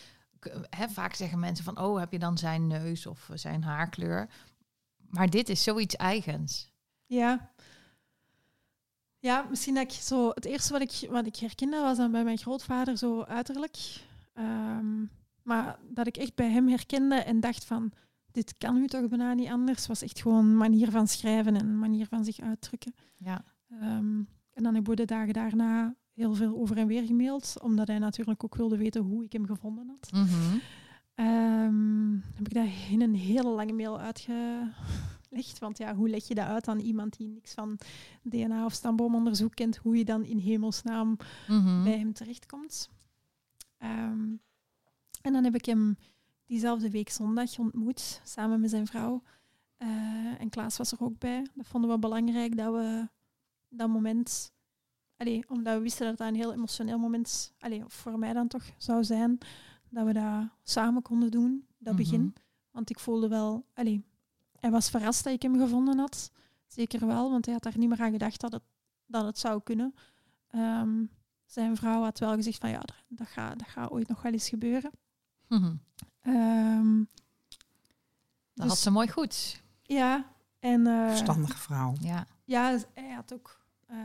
Hè, vaak zeggen mensen van, oh, heb je dan zijn neus of zijn haarkleur? Maar dit is zoiets eigens. Ja. Ja, misschien dat ik zo... Het eerste wat ik, wat ik herkende was dan bij mijn grootvader zo uiterlijk. Ehm, maar dat ik echt bij hem herkende en dacht van... Dit kan u toch bijna niet anders. was echt gewoon een manier van schrijven en een manier van zich uitdrukken. Ja. Ehm, en dan heb ik de dagen daarna heel veel over en weer gemaild. Omdat hij natuurlijk ook wilde weten hoe ik hem gevonden had. Ehm, heb ik dat in een hele lange mail uitgelegd. Want ja, hoe leg je dat uit aan iemand die niks van DNA of stamboomonderzoek kent, hoe je dan in hemelsnaam Mhm. bij hem terechtkomt. Ehm, en dan heb ik hem diezelfde week zondag ontmoet, samen met zijn vrouw. Eh, en Klaas was er ook bij. Dat vonden we belangrijk, dat we dat moment... Allee, omdat we wisten dat dat een heel emotioneel moment, allee, of voor mij dan toch, zou zijn, dat we dat samen konden doen, dat Mhm. begin. Want ik voelde wel... Allee, hij was verrast dat ik hem gevonden had. Zeker wel, want hij had daar niet meer aan gedacht dat het, dat het zou kunnen. Ehm, zijn vrouw had wel gezegd van ja, dat, dat gaat dat gaat ooit nog wel eens gebeuren. Mhm. Ehm, Dat dus- had ze mooi goed. Ja, en eh, Verstandige vrouw. Ja. ja, hij had ook eh,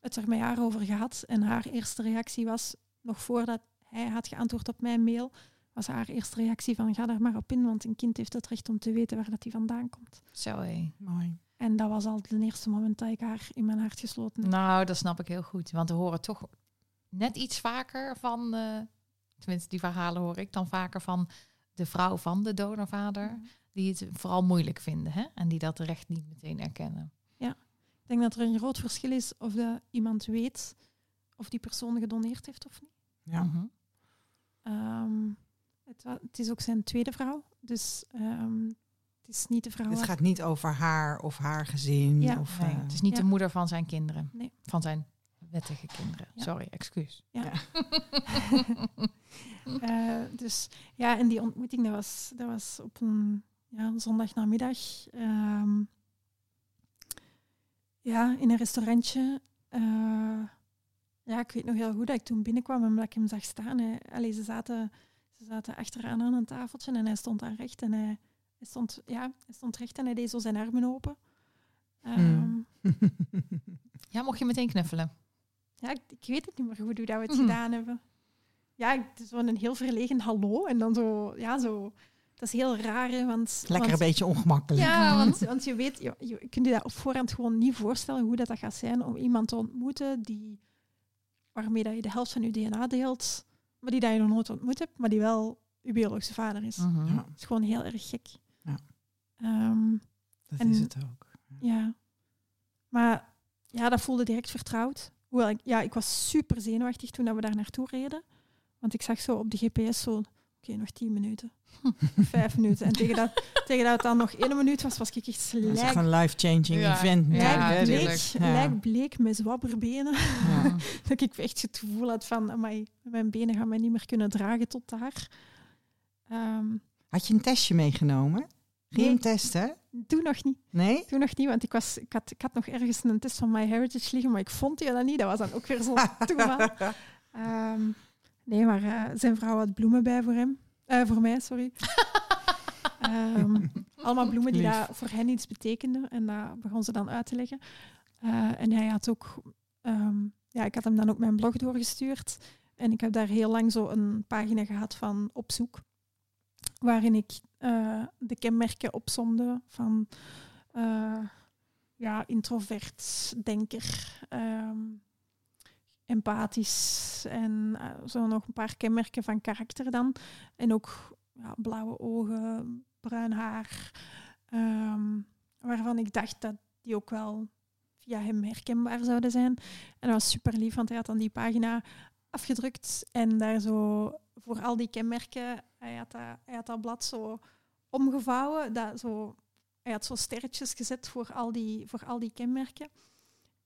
het er met haar over gehad. En haar eerste reactie was, nog voordat hij had geantwoord op mijn mail, was haar eerste reactie van ga daar maar op in, want een kind heeft het recht om te weten waar dat hij vandaan komt. Zo hé. Mooi. En dat was al het eerste moment dat ik haar in mijn hart gesloten heb. Nou, dat snap ik heel goed. Want we horen toch net iets vaker van... eh, tenminste, die verhalen hoor ik dan vaker van de vrouw van de donorvader. Die het vooral moeilijk vinden. Hè? En die dat recht niet meteen erkennen. Ik denk dat er een groot verschil is of dat iemand weet of die persoon gedoneerd heeft of niet. Ja. Mhm. Ehm, het, is ook zijn tweede vrouw, dus ehm, het is niet de vrouw. Het gaat niet over haar of haar gezin. Ja. Of, Nee, eh, het is niet ja. de moeder van zijn kinderen. Nee. Van zijn wettige kinderen. Ja. Sorry, excuus. Ja. Eh, dus ja, en die ontmoeting, dat was, dat was op een ja, zondagnamiddag. Ehm, ja, in een restaurantje. Eh, ja, ik weet nog heel goed dat ik toen binnenkwam en dat ik hem zag staan. Hij, allee, ze, zaten, ze zaten achteraan aan een tafeltje en hij stond daar recht. En hij, hij, stond, ja, hij stond recht en hij deed zo zijn armen open. Ehm, Hmm. Ja, mocht je meteen knuffelen? Ja, ik, ik weet het niet meer goed hoe dat we het Mhm. gedaan hebben. Ja, ik- het is gewoon een heel verlegen hallo. En dan zo, ja, zo. Dat is heel raar, hè, want... Lekker een want, beetje ongemakkelijk. Ja, Mhm. want, want je weet, je, je kunt je dat op voorhand gewoon niet voorstellen hoe dat, dat gaat zijn om iemand te ontmoeten die, waarmee dat je de helft van je DNA deelt, maar die dat je nog nooit ontmoet hebt, maar die wel je biologische vader is. Mhm. Ja, Dat is gewoon heel erg gek. Ja. Ehm, dat En- is het ook. ja. Maar ja, dat voelde direct vertrouwd. Hoewel ik, ja, ik was super zenuwachtig toen dat we daar naartoe reden. Want ik zag zo op de GPS zo, oké, nog tien minuten. Vijf minuten. En tegen dat, tegen dat het dan nog één minuut was, was ik echt Dat is echt een life-changing Ja. event. Ja, hè. bleek, Ja. lijk bleek met zwabberbenen. Ja. dat ik echt het gevoel had van, amai, mijn benen gaan mij niet meer kunnen dragen tot daar. Ehm, Had je een testje meegenomen? Nee. hem testen? Toen nog niet. Nee? Toen nog niet, want ik, was, ik, had, ik had nog ergens een test van MyHeritage liggen, maar ik vond die dan niet. Dat was dan ook weer zo toeval. Ehm, nee, maar eh, zijn vrouw had bloemen bij voor hem. Eh, voor mij, sorry. Ehm, allemaal bloemen die daar voor hen iets betekenden. En dat begon ze dan uit te leggen. Eh, en hij had ook... ehm, ja, ik had hem dan ook mijn blog doorgestuurd. En ik heb daar heel lang zo een pagina gehad van op zoek. Waarin ik eh, de kenmerken opsomde van... eh, ja, introvert, denker, ehm, empathisch en eh, zo nog een paar kenmerken van karakter dan. En ook ja, blauwe ogen, bruin haar, ehm, waarvan ik dacht dat die ook wel via hem herkenbaar zouden zijn. En dat was super lief, want hij had dan die pagina afgedrukt en daar zo voor al die kenmerken, hij had dat, hij had dat blad zo omgevouwen, dat zo hij had zo sterretjes gezet voor al, die, voor al die kenmerken.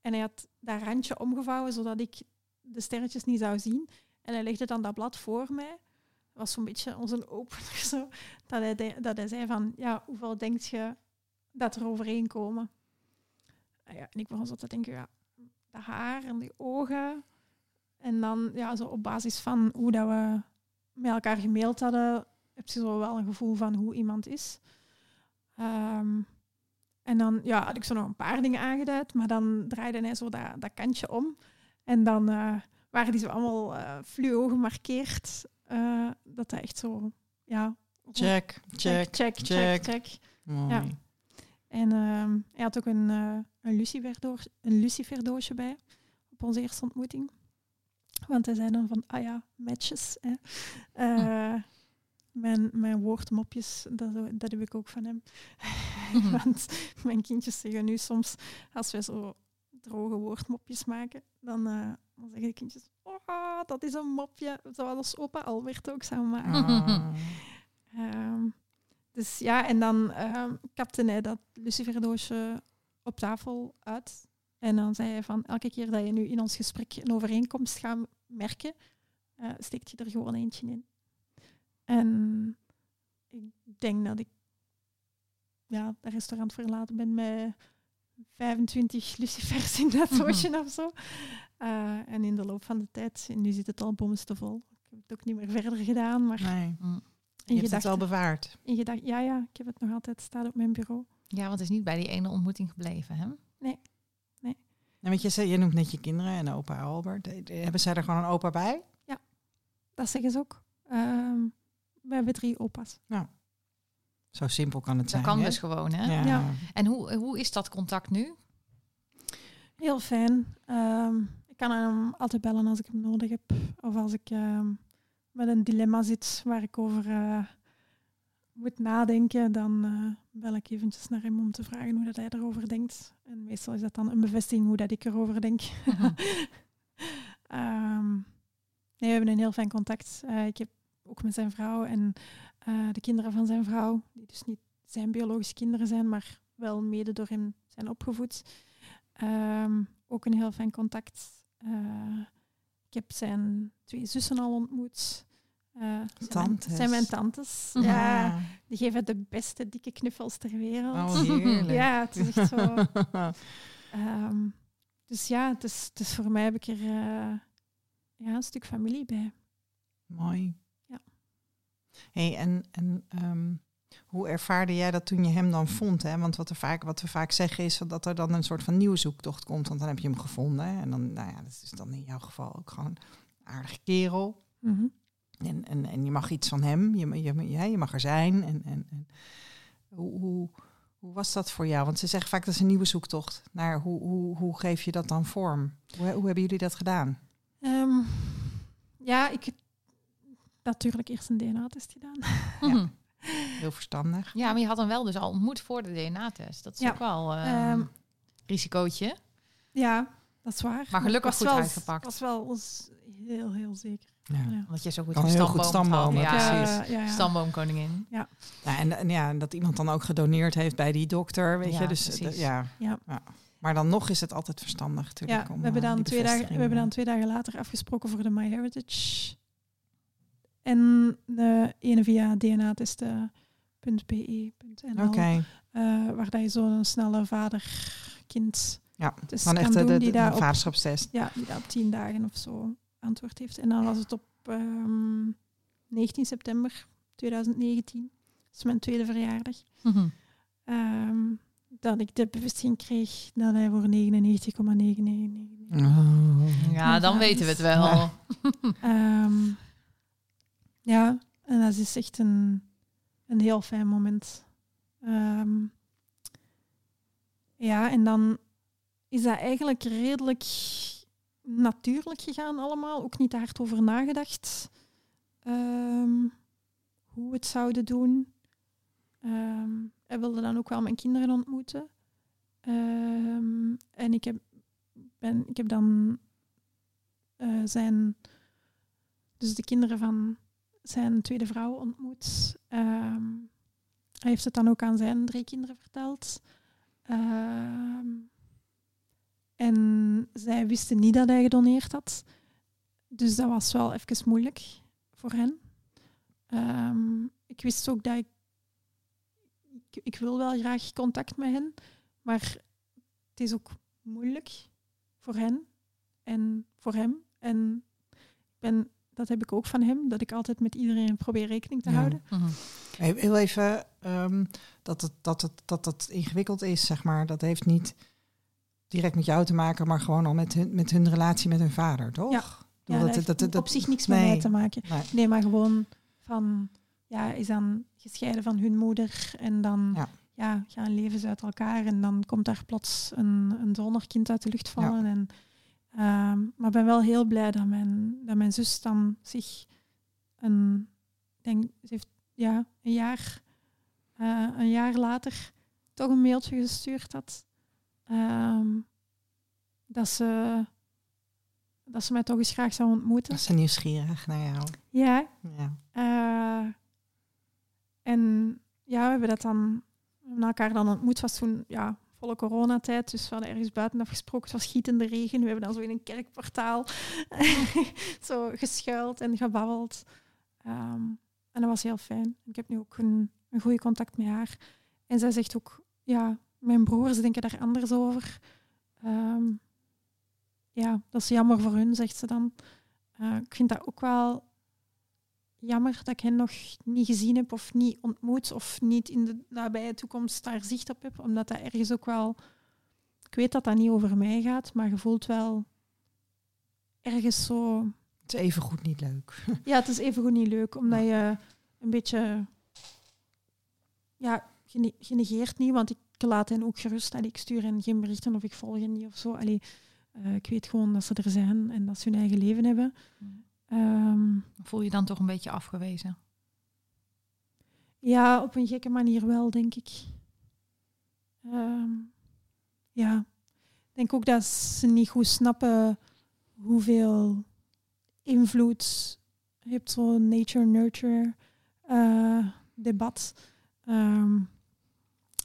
En hij had dat randje omgevouwen, zodat ik de sterretjes niet zou zien. En hij legde dan dat blad voor mij. Dat was zo'n beetje onze opener zo. Dat hij, de- dat hij zei van, ja, hoeveel denk je dat er overeenkomen? Ah ja, en ik begon zo te denken, ja, dat haar en die ogen. En dan, ja, zo op basis van hoe dat we met elkaar gemaild hadden, heb je zo wel een gevoel van hoe iemand is. Ehm, en dan ja, had ik zo nog een paar dingen aangeduid, maar dan draaide hij zo dat, dat kantje om. En dan eh, waren die zo allemaal eh fluo gemarkeerd. eh, dat hij echt zo, ja... Check, check, check, check, check. Ja. En ehm, hij had ook een, een, luciferdoos, een luciferdoosje bij op onze eerste ontmoeting. Want hij zei dan van, ah ja, matches. Hè. Eh, mijn, mijn woordmopjes, dat, dat heb ik ook van hem. Mhm. Want mijn kindjes zeggen nu soms, als wij zo droge woordmopjes maken, dan, eh, dan zeggen de kindjes, oh, dat is een mopje, zoals opa Albert ook zou maken. Ah. Ehm, dus ja, en dan ehm kapte hij dat luciferdoosje op tafel uit. En dan zei hij van, elke keer dat je nu in ons gesprek een overeenkomst gaat merken, eh, steekt je er gewoon eentje in. En ik denk dat ik ja, dat restaurant verlaten ben met 25 lucifers in dat Mhm. doosje of zo. Eh, en in de loop van de tijd, en nu zit het al bomstevol. Ik heb het ook niet meer verder gedaan, maar Nee, Mm. je hebt het wel gedachten- bewaard. in gedacht, ja, ja, ik heb het nog altijd staan op mijn bureau. Ja, want het is niet bij die ene ontmoeting gebleven, hè? En weet je, ze- je noemt net je kinderen en opa Albert. Eh, eh, Hebben zij er gewoon een opa bij? Dat zeggen ze ook. Ehm, we hebben drie opa's. Zo simpel kan het Dat zijn. kan hè? dus gewoon, hè? Ja. Ja. En hoe, hoe is dat contact nu? Heel fijn. Ehm, ik kan hem altijd bellen als ik hem nodig heb. Of als ik ehm, met een dilemma zit waar ik over eh, moet nadenken, dan eh, bel ik eventjes naar hem om te vragen hoe dat hij erover denkt. En meestal is dat dan een bevestiging hoe dat ik erover denk. Ehm, nee, we hebben een heel fijn contact. Eh, ik heb ook met zijn vrouw en eh, de kinderen van zijn vrouw, die dus niet zijn biologische kinderen zijn, maar wel mede door hem zijn opgevoed. Ehm, ook een heel fijn contact. Ik heb zijn twee zussen al ontmoet. Eh, zijn mijn- Tantes. zijn mijn tantes. Mhm. Ja, die geven de beste dikke knuffels ter wereld. Oh, heerlijk. Ja, het is echt zo. Ehm, dus ja, het is, het is voor mij heb ik er eh, ja, een stuk familie bij. Mooi. Ja. Hey, en en ehm, hoe ervaarde jij dat toen je hem dan vond? Hè? Want wat, er vaak, wat we vaak zeggen is dat er dan een soort van nieuwe zoektocht komt. Want dan heb je hem gevonden. hè. En dan, nou ja, dat is dan in jouw geval ook gewoon een aardige kerel. Mhm. En, en, en je mag iets van hem. Je, je, ja, je mag er zijn. En, en, en hoe, hoe, hoe was dat voor jou? Want ze zeggen vaak dat is een nieuwe zoektocht. Naar hoe, hoe, hoe geef je dat dan vorm? Hoe, hoe hebben jullie dat gedaan? Ehm, ja, ik heb natuurlijk eerst een DNA-test gedaan. Mhm. Heel verstandig. Ja, maar je had hem wel dus al ontmoet voor de DNA-test. Dat is Ja. ook wel eh, Ehm, risicootje. Ja, dat is waar. Maar gelukkig was goed wel, uitgepakt. was wel ons heel, heel zeker. Ja. Ja. Omdat je zo goed Kan heel goed stamboom Ja, precies. ja, ja. stamboomkoningin. Ja, en, en ja, en dat iemand dan ook gedoneerd heeft bij die dokter, weet Ja, je. Dus precies. eh, ja. Ja. Maar dan nog is het altijd verstandig natuurlijk. Ja, om, we hebben, eh, dan twee dagen, we hebben dan eh, twee dagen later afgesproken voor de MyHeritage. En de ene via dnatesten.be.nl. Oké, eh, waar dat je zo'n snelle vader-kind ja. kan echt de, doen. de, die, de, daar de op, vaderschapstest. ja, die daar op tien dagen of zo antwoord heeft. En dan was het op ehm, 19 september 2019. Dat is mijn tweede verjaardag. Mhm. ehm, dat ik de bevestiging kreeg dat hij voor 99,999. Oh. Ja, dan weten we het wel. Ja. Ehm, ja, en dat is echt een, een heel fijn moment. Ehm, ja, en dan is dat eigenlijk redelijk natuurlijk gegaan allemaal. Ook niet te hard over nagedacht. ehm, hoe we het zouden doen. Ehm hij wilde dan ook wel mijn kinderen ontmoeten. Ehm, en ik heb, ben, ik heb dan eh, zijn, dus de kinderen van zijn tweede vrouw ontmoet. Hij heeft het dan ook aan zijn drie kinderen verteld. En zij wisten niet dat hij gedoneerd had. Dus dat was wel even moeilijk voor hen. Ehm, ik wist ook dat ik, ik... Ik wil wel graag contact met hen. Maar het is ook moeilijk voor hen en voor hem. En ik ben, dat heb ik ook van hem, dat ik altijd met iedereen probeer rekening te Ja. houden. Mhm. Heel heel even ehm, dat, het, dat, het, dat het ingewikkeld is, zeg maar. Dat heeft niet direct met jou te maken, maar gewoon al met hun, met hun relatie met hun vader, toch? Ja. Dat, op zich niks met mij te maken. Nee. Nee, maar gewoon van, ja, is dan gescheiden van hun moeder en dan Ja. ja. gaan leven ze uit elkaar en dan komt daar plots een, een donorkind uit de lucht vallen. En, ehm, maar ik ben wel heel blij dat mijn, dat mijn zus dan zich een, denk, ze heeft ja, een jaar, eh, een jaar later toch een mailtje gestuurd had. Ehm, dat ze dat ze mij toch eens graag zou ontmoeten. Dat is ze nieuwsgierig naar jou. Ja, Ja. eh, en ja, we hebben dat dan we hebben elkaar dan ontmoet. Het was toen ja, volle coronatijd, dus we hadden ergens buiten afgesproken. Het was gietende regen. We hebben dan zo in een kerkportaal zo geschuild en gebabbeld. Ehm, en dat was heel fijn. Ik heb nu ook een, een goede contact met haar. En zij zegt ook, ja, mijn broers denken daar anders over. Ehm, ja, dat is jammer voor hun, zegt ze dan. Eh, ik vind dat ook wel jammer dat ik hen nog niet gezien heb of niet ontmoet of niet in de nabije toekomst daar zicht op heb, omdat dat ergens ook wel... Ik weet dat dat niet over mij gaat, maar je voelt wel ergens zo... Het is even goed niet leuk. Ja, het is even goed niet leuk, omdat je een beetje... Ja, gene- genegeert niet, want ik laat hen ook gerust. Allee, ik stuur hen geen berichten of ik volg hen niet of zo. Allee, eh, ik weet gewoon dat ze er zijn en dat ze hun eigen leven hebben. Ehm, Voel je dan toch een beetje afgewezen? Ja, op een gekke manier wel, denk ik. Ehm, ja. Ik denk ook dat ze niet goed snappen hoeveel invloed heeft zo'n nature-nurture eh, debat. Ehm,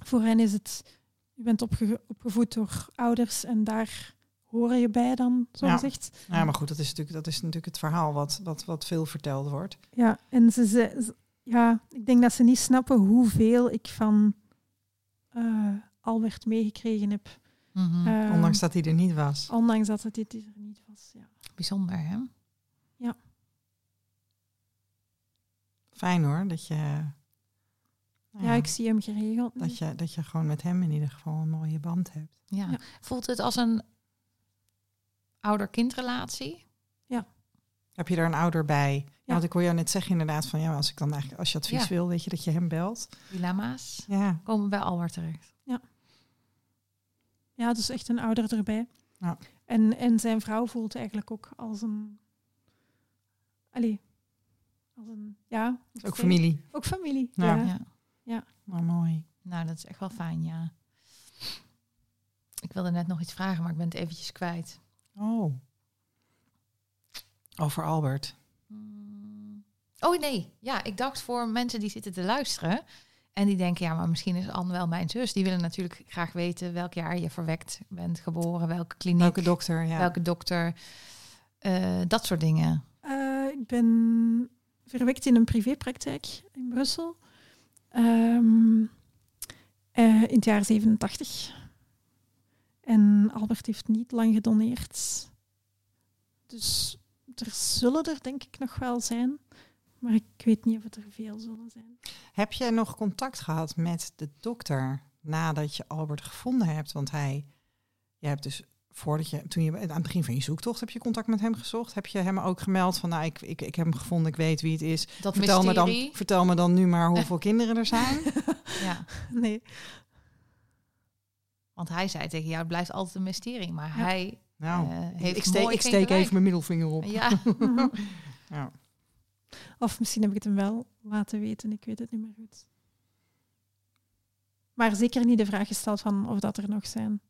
voor hen is het, je bent opge- opgevoed door ouders en daar hoor je bij dan, zo Ja. gezegd. Ja, maar goed, dat is natuurlijk, dat is natuurlijk het verhaal wat, wat, wat veel verteld wordt. Ja, en ze, ze, ja, ik denk dat ze niet snappen hoeveel ik van eh, Albert meegekregen heb. Mhm. Eh, Ondanks dat hij er niet was. ondanks dat het dit er niet was. Ja. Bijzonder, hè? Fijn hoor, dat je... nou ja, ik zie hem geregeld. dat, je, dat je gewoon met hem in ieder geval een mooie band hebt. Ja. Ja. Voelt het als een ouder-kindrelatie? Heb je er een ouder bij? Ja. Ja. Want ik hoor jou net zeggen inderdaad van... ja, als ik dan eigenlijk als je advies Ja. wil, weet je dat je hem belt. Dilemma's Ja, komen bij Albert terecht. Ja, dus echt een ouder erbij. Ja. En, en zijn vrouw voelt eigenlijk ook als een... Allee, als een... Ja. is ook familie. Ook familie, Ja. Ja. Ja. Nou, mooi. Nou, dat is echt wel fijn, ja. Ik wilde net nog iets vragen, maar ik ben het eventjes kwijt. Oh. Over Albert. Hmm. Oh nee, ja, ik dacht voor mensen die zitten te luisteren en die denken, ja, maar misschien is Anne wel mijn zus. Die willen natuurlijk graag weten welk jaar je verwekt bent geboren, welke kliniek, Welke dokter? Ja. welke dokter, eh, dat soort dingen. Eh, ik ben verwekt in een privépraktijk in Brussel. Ehm, eh, in het jaar 87. En Albert heeft niet lang gedoneerd. Dus er zullen er denk ik nog wel zijn. Maar ik weet niet of het er veel zullen zijn. Heb je nog contact gehad met de dokter nadat je Albert gevonden hebt? Want hij, je hebt dus voordat je, toen je aan het begin van je zoektocht heb je contact met hem gezocht. Heb je hem ook gemeld van, nou, ik, ik, ik heb hem gevonden, ik weet wie het is. Dat Vertel me, dan, vertel me dan nu maar hoeveel kinderen er zijn. Ja, Nee. want hij zei tegen jou, het blijft altijd een mysterie. Maar Ja. hij Nou, eh, heeft ik steek, ik steek even mijn middelvinger op. Ja. Ja. Of misschien heb ik het hem wel laten weten, ik weet het niet meer goed. Maar zeker niet de vraag gesteld van of dat er nog zijn.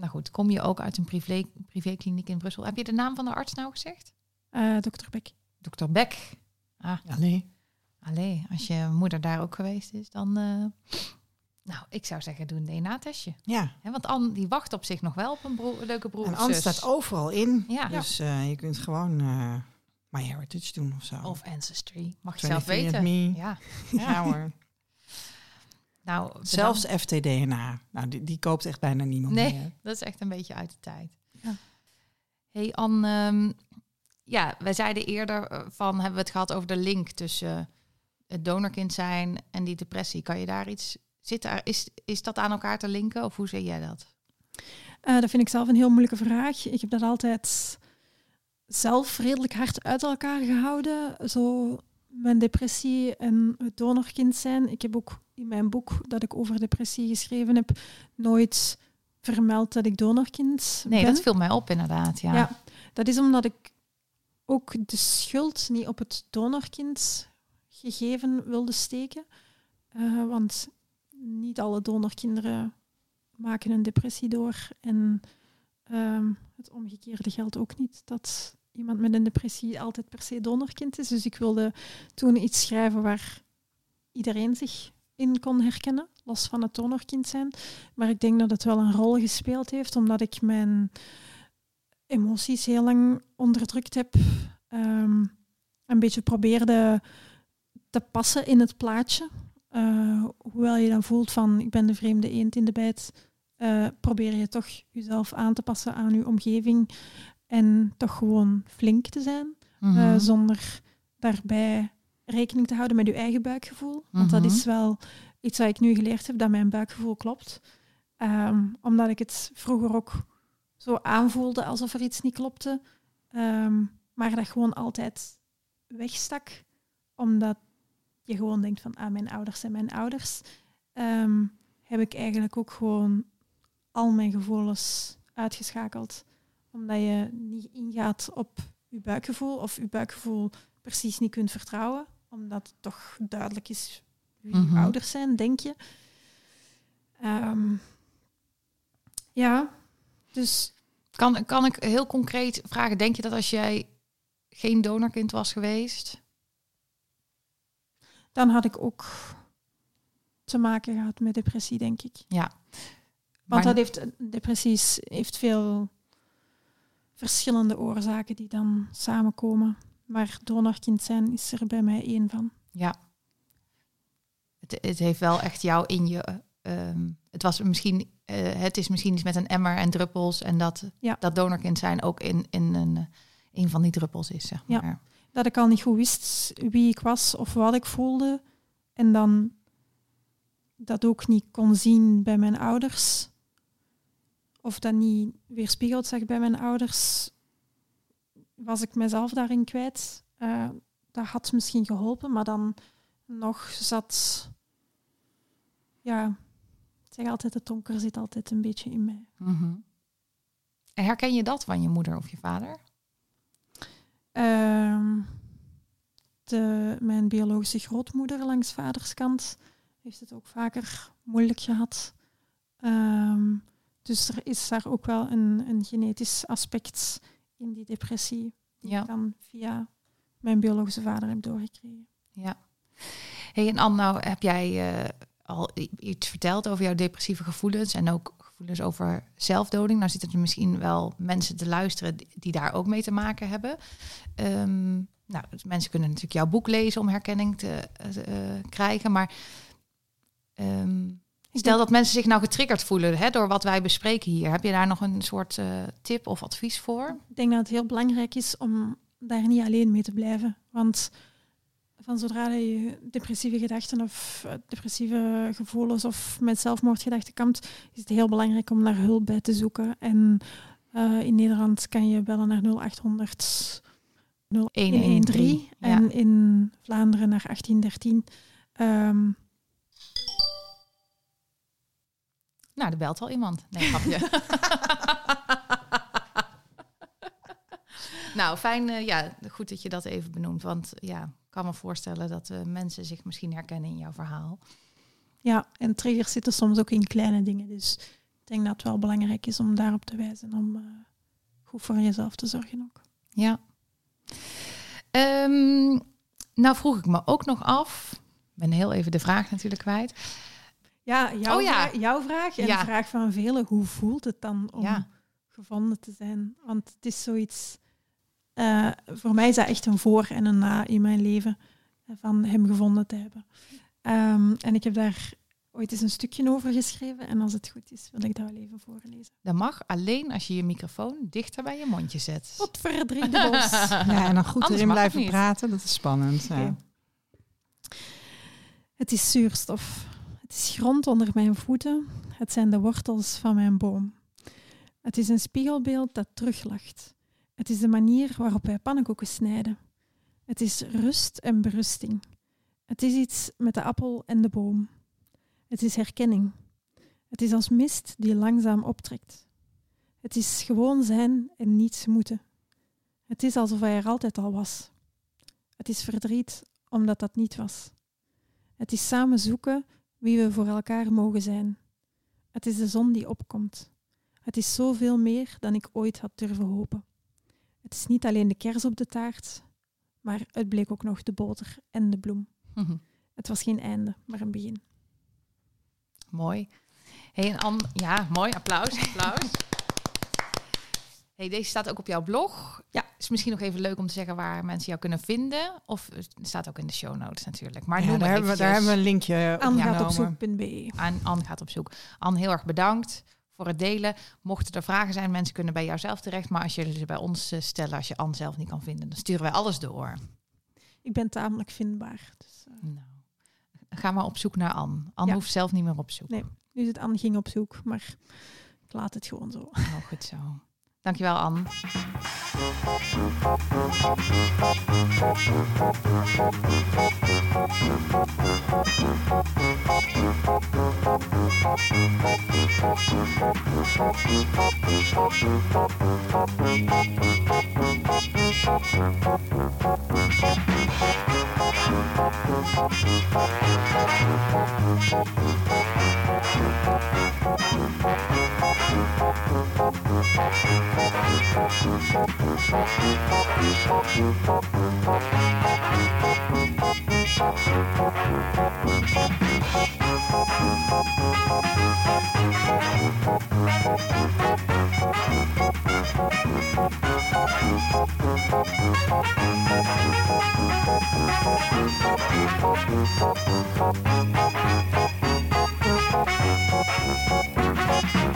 Nou goed, kom je ook uit een privé, privékliniek in Brussel. Heb je de naam van de arts nou gezegd? Eh Dr. Beck. Dokter Beck. Ah, nee. allee, als je moeder daar ook geweest is, dan... eh, nou, ik zou zeggen, doe een DNA-testje. Ja, Hè, want Anne, die wacht op zich nog wel op een broer, leuke broer en Anne staat overal in. Ja. Dus eh, je kunt gewoon eh My Heritage doen of zo. Of Ancestry. Mag je zelf 23 weten. Ja. Ja hoor. Nou, bedankt. Zelfs FTDNA. Nou, die, die koopt echt bijna niemand Nee. meer. Dat is echt een beetje uit de tijd. Ja. Hey Anne, ehm, ja, wij zeiden eerder eh, van, hebben we het gehad over de link tussen het donorkind zijn en die depressie. Kan je daar iets, zit daar, is, is dat aan elkaar te linken of hoe zie jij dat? Eh, dat vind ik zelf een heel moeilijke vraag. Ik heb dat altijd zelf redelijk hard uit elkaar gehouden. Zo mijn depressie en het donorkind zijn. Ik heb ook in mijn boek dat ik over depressie geschreven heb, nooit vermeld dat ik donorkind Nee, ben. dat viel mij op inderdaad. Ja. Ja. dat is omdat ik ook de schuld niet op het donorkind gegeven wilde steken. Eh, want niet alle donorkinderen maken een depressie door. En ehm, het omgekeerde geldt ook niet. Dat iemand met een depressie altijd per se donorkind is. Dus ik wilde toen iets schrijven waar iedereen zich in kon herkennen, los van het donorkind zijn. Maar ik denk dat het wel een rol gespeeld heeft, omdat ik mijn emoties heel lang onderdrukt heb. Ehm, een beetje probeerde te passen in het plaatje. Eh, hoewel je dan voelt van ik ben de vreemde eend in de bijt, eh, probeer je toch jezelf aan te passen aan je omgeving en toch gewoon flink te zijn, Mhm. eh, zonder daarbij rekening te houden met je eigen buikgevoel. Want dat Mhm. is wel iets wat ik nu geleerd heb, dat mijn buikgevoel klopt. Ehm, omdat ik het vroeger ook zo aanvoelde alsof er iets niet klopte, ehm, maar dat gewoon altijd wegstak, omdat je gewoon denkt van, ah, mijn ouders zijn mijn ouders, ehm, heb ik eigenlijk ook gewoon al mijn gevoelens uitgeschakeld. Omdat je niet ingaat op je buikgevoel of je buikgevoel precies niet kunt vertrouwen, omdat het toch duidelijk is wie je Mhm. ouders zijn, denk je. Ehm, ja, dus Kan, kan ik heel concreet vragen, denk je dat als jij geen donorkind was geweest, dan had ik ook te maken gehad met depressie, denk ik. ja. Want Maar- dat heeft, depressie is- heeft veel verschillende oorzaken die dan samenkomen. Maar donorkind zijn is er bij mij één van. Ja. Het, het heeft wel echt jou in je. ehm, het was misschien. eh, het is misschien iets met een emmer en druppels. En dat, Ja. dat donorkind zijn ook in, in een, eh, een van die druppels is, zeg Ja. maar. Dat ik al niet goed wist wie ik was of wat ik voelde. En dan dat ook niet kon zien bij mijn ouders. Of dat niet weerspiegeld zag bij mijn ouders. Was ik mezelf daarin kwijt. Eh, dat had misschien geholpen, maar dan nog zat... Ja, ik zeg altijd, het donker zit altijd een beetje in mij. Mhm. En Herken je dat van je moeder of je vader? Ehm, de, mijn biologische grootmoeder langs vaderskant heeft het ook vaker moeilijk gehad. Ehm, dus er is daar ook wel een, een genetisch aspect in die depressie, die Ja. ik dan via mijn biologische vader heb doorgekregen. Ja. Hey, en Anne, nou heb jij eh, al iets verteld over jouw depressieve gevoelens en ook gevoelens over zelfdoding. Nou zitten er misschien wel mensen te luisteren die, daar ook mee te maken hebben. Ehm, nou, dus mensen kunnen natuurlijk jouw boek lezen om herkenning te eh, eh, krijgen, maar ehm, stel dat mensen zich nou getriggerd voelen hè, door wat wij bespreken hier. Heb je daar nog een soort eh, tip of advies voor? Ik denk dat het heel belangrijk is om daar niet alleen mee te blijven. Want van zodra je depressieve gedachten of eh, depressieve gevoelens of met zelfmoordgedachten kampt, is het heel belangrijk om daar hulp bij te zoeken. En eh, in Nederland kan je bellen naar 0800 113 ja. en in Vlaanderen naar 1813. Ehm, Nou, er belt al iemand. Nee, grapje. nou, fijn. eh, ja, goed dat je dat even benoemt. Want ja, ik kan me voorstellen dat eh, mensen zich misschien herkennen in jouw verhaal. ja, en triggers zitten soms ook in kleine dingen. Dus ik denk dat het wel belangrijk is om daarop te wijzen. Om eh, goed voor jezelf te zorgen ook. Ja. Ehm, nou vroeg ik me ook nog af. Ik ben heel even de vraag natuurlijk kwijt. Ja, jouw, Oh ja. Vraag, jouw vraag en Ja. de vraag van velen. Hoe voelt het dan om Ja. gevonden te zijn? Want het is zoiets... eh, voor mij is dat echt een voor en een na in mijn leven. eh, Van hem gevonden te hebben. Ehm, en ik heb daar ooit eens een stukje over geschreven. En als het goed is, wil ik dat wel even voorlezen. Dat mag alleen als je je microfoon dichter bij je mondje zet. Wat verdriet bos. Ja, en dan goed Anders erin blijven praten, dat is spannend. Ja. Het is zuurstof. Het is grond onder mijn voeten. Het zijn de wortels van mijn boom. Het is een spiegelbeeld dat teruglacht. Het is de manier waarop wij pannenkoeken snijden. Het is rust en berusting. Het is iets met de appel en de boom. Het is herkenning. Het is als mist die langzaam optrekt. Het is gewoon zijn en niets moeten. Het is alsof hij er altijd al was. Het is verdriet omdat dat niet was. Het is samen zoeken wie we voor elkaar mogen zijn. Het is de zon die opkomt. Het is zoveel meer dan ik ooit had durven hopen. Het is niet alleen de kers op de taart, maar het bleek ook nog de boter en de bloem. Het was geen einde, maar een begin. Mooi. Hey, en Anne, ja, mooi. Applaus, applaus. Hey, deze staat ook op jouw blog. Ja, is misschien nog even leuk om te zeggen waar mensen jou kunnen vinden. Of het staat ook in de show notes natuurlijk. Maar Ja, daar, hebben we, daar hebben we een linkje op Aan gaat op zoek.be. Aan Anne gaat op zoek. Anne, heel erg bedankt voor het delen. Mochten er vragen zijn, mensen kunnen bij jou zelf terecht. Maar als jullie ze bij ons eh, stellen, als je Anne zelf niet kan vinden, dan sturen wij alles door. Ik ben tamelijk vindbaar. Dus, eh, Nou, ga maar op zoek naar Anne. Anne Ja. hoeft zelf niet meer op zoek. Nee. nu is het Anne ging op zoek, maar ik laat het gewoon zo. Nou, goed zo. Dankjewel, Anne. Thank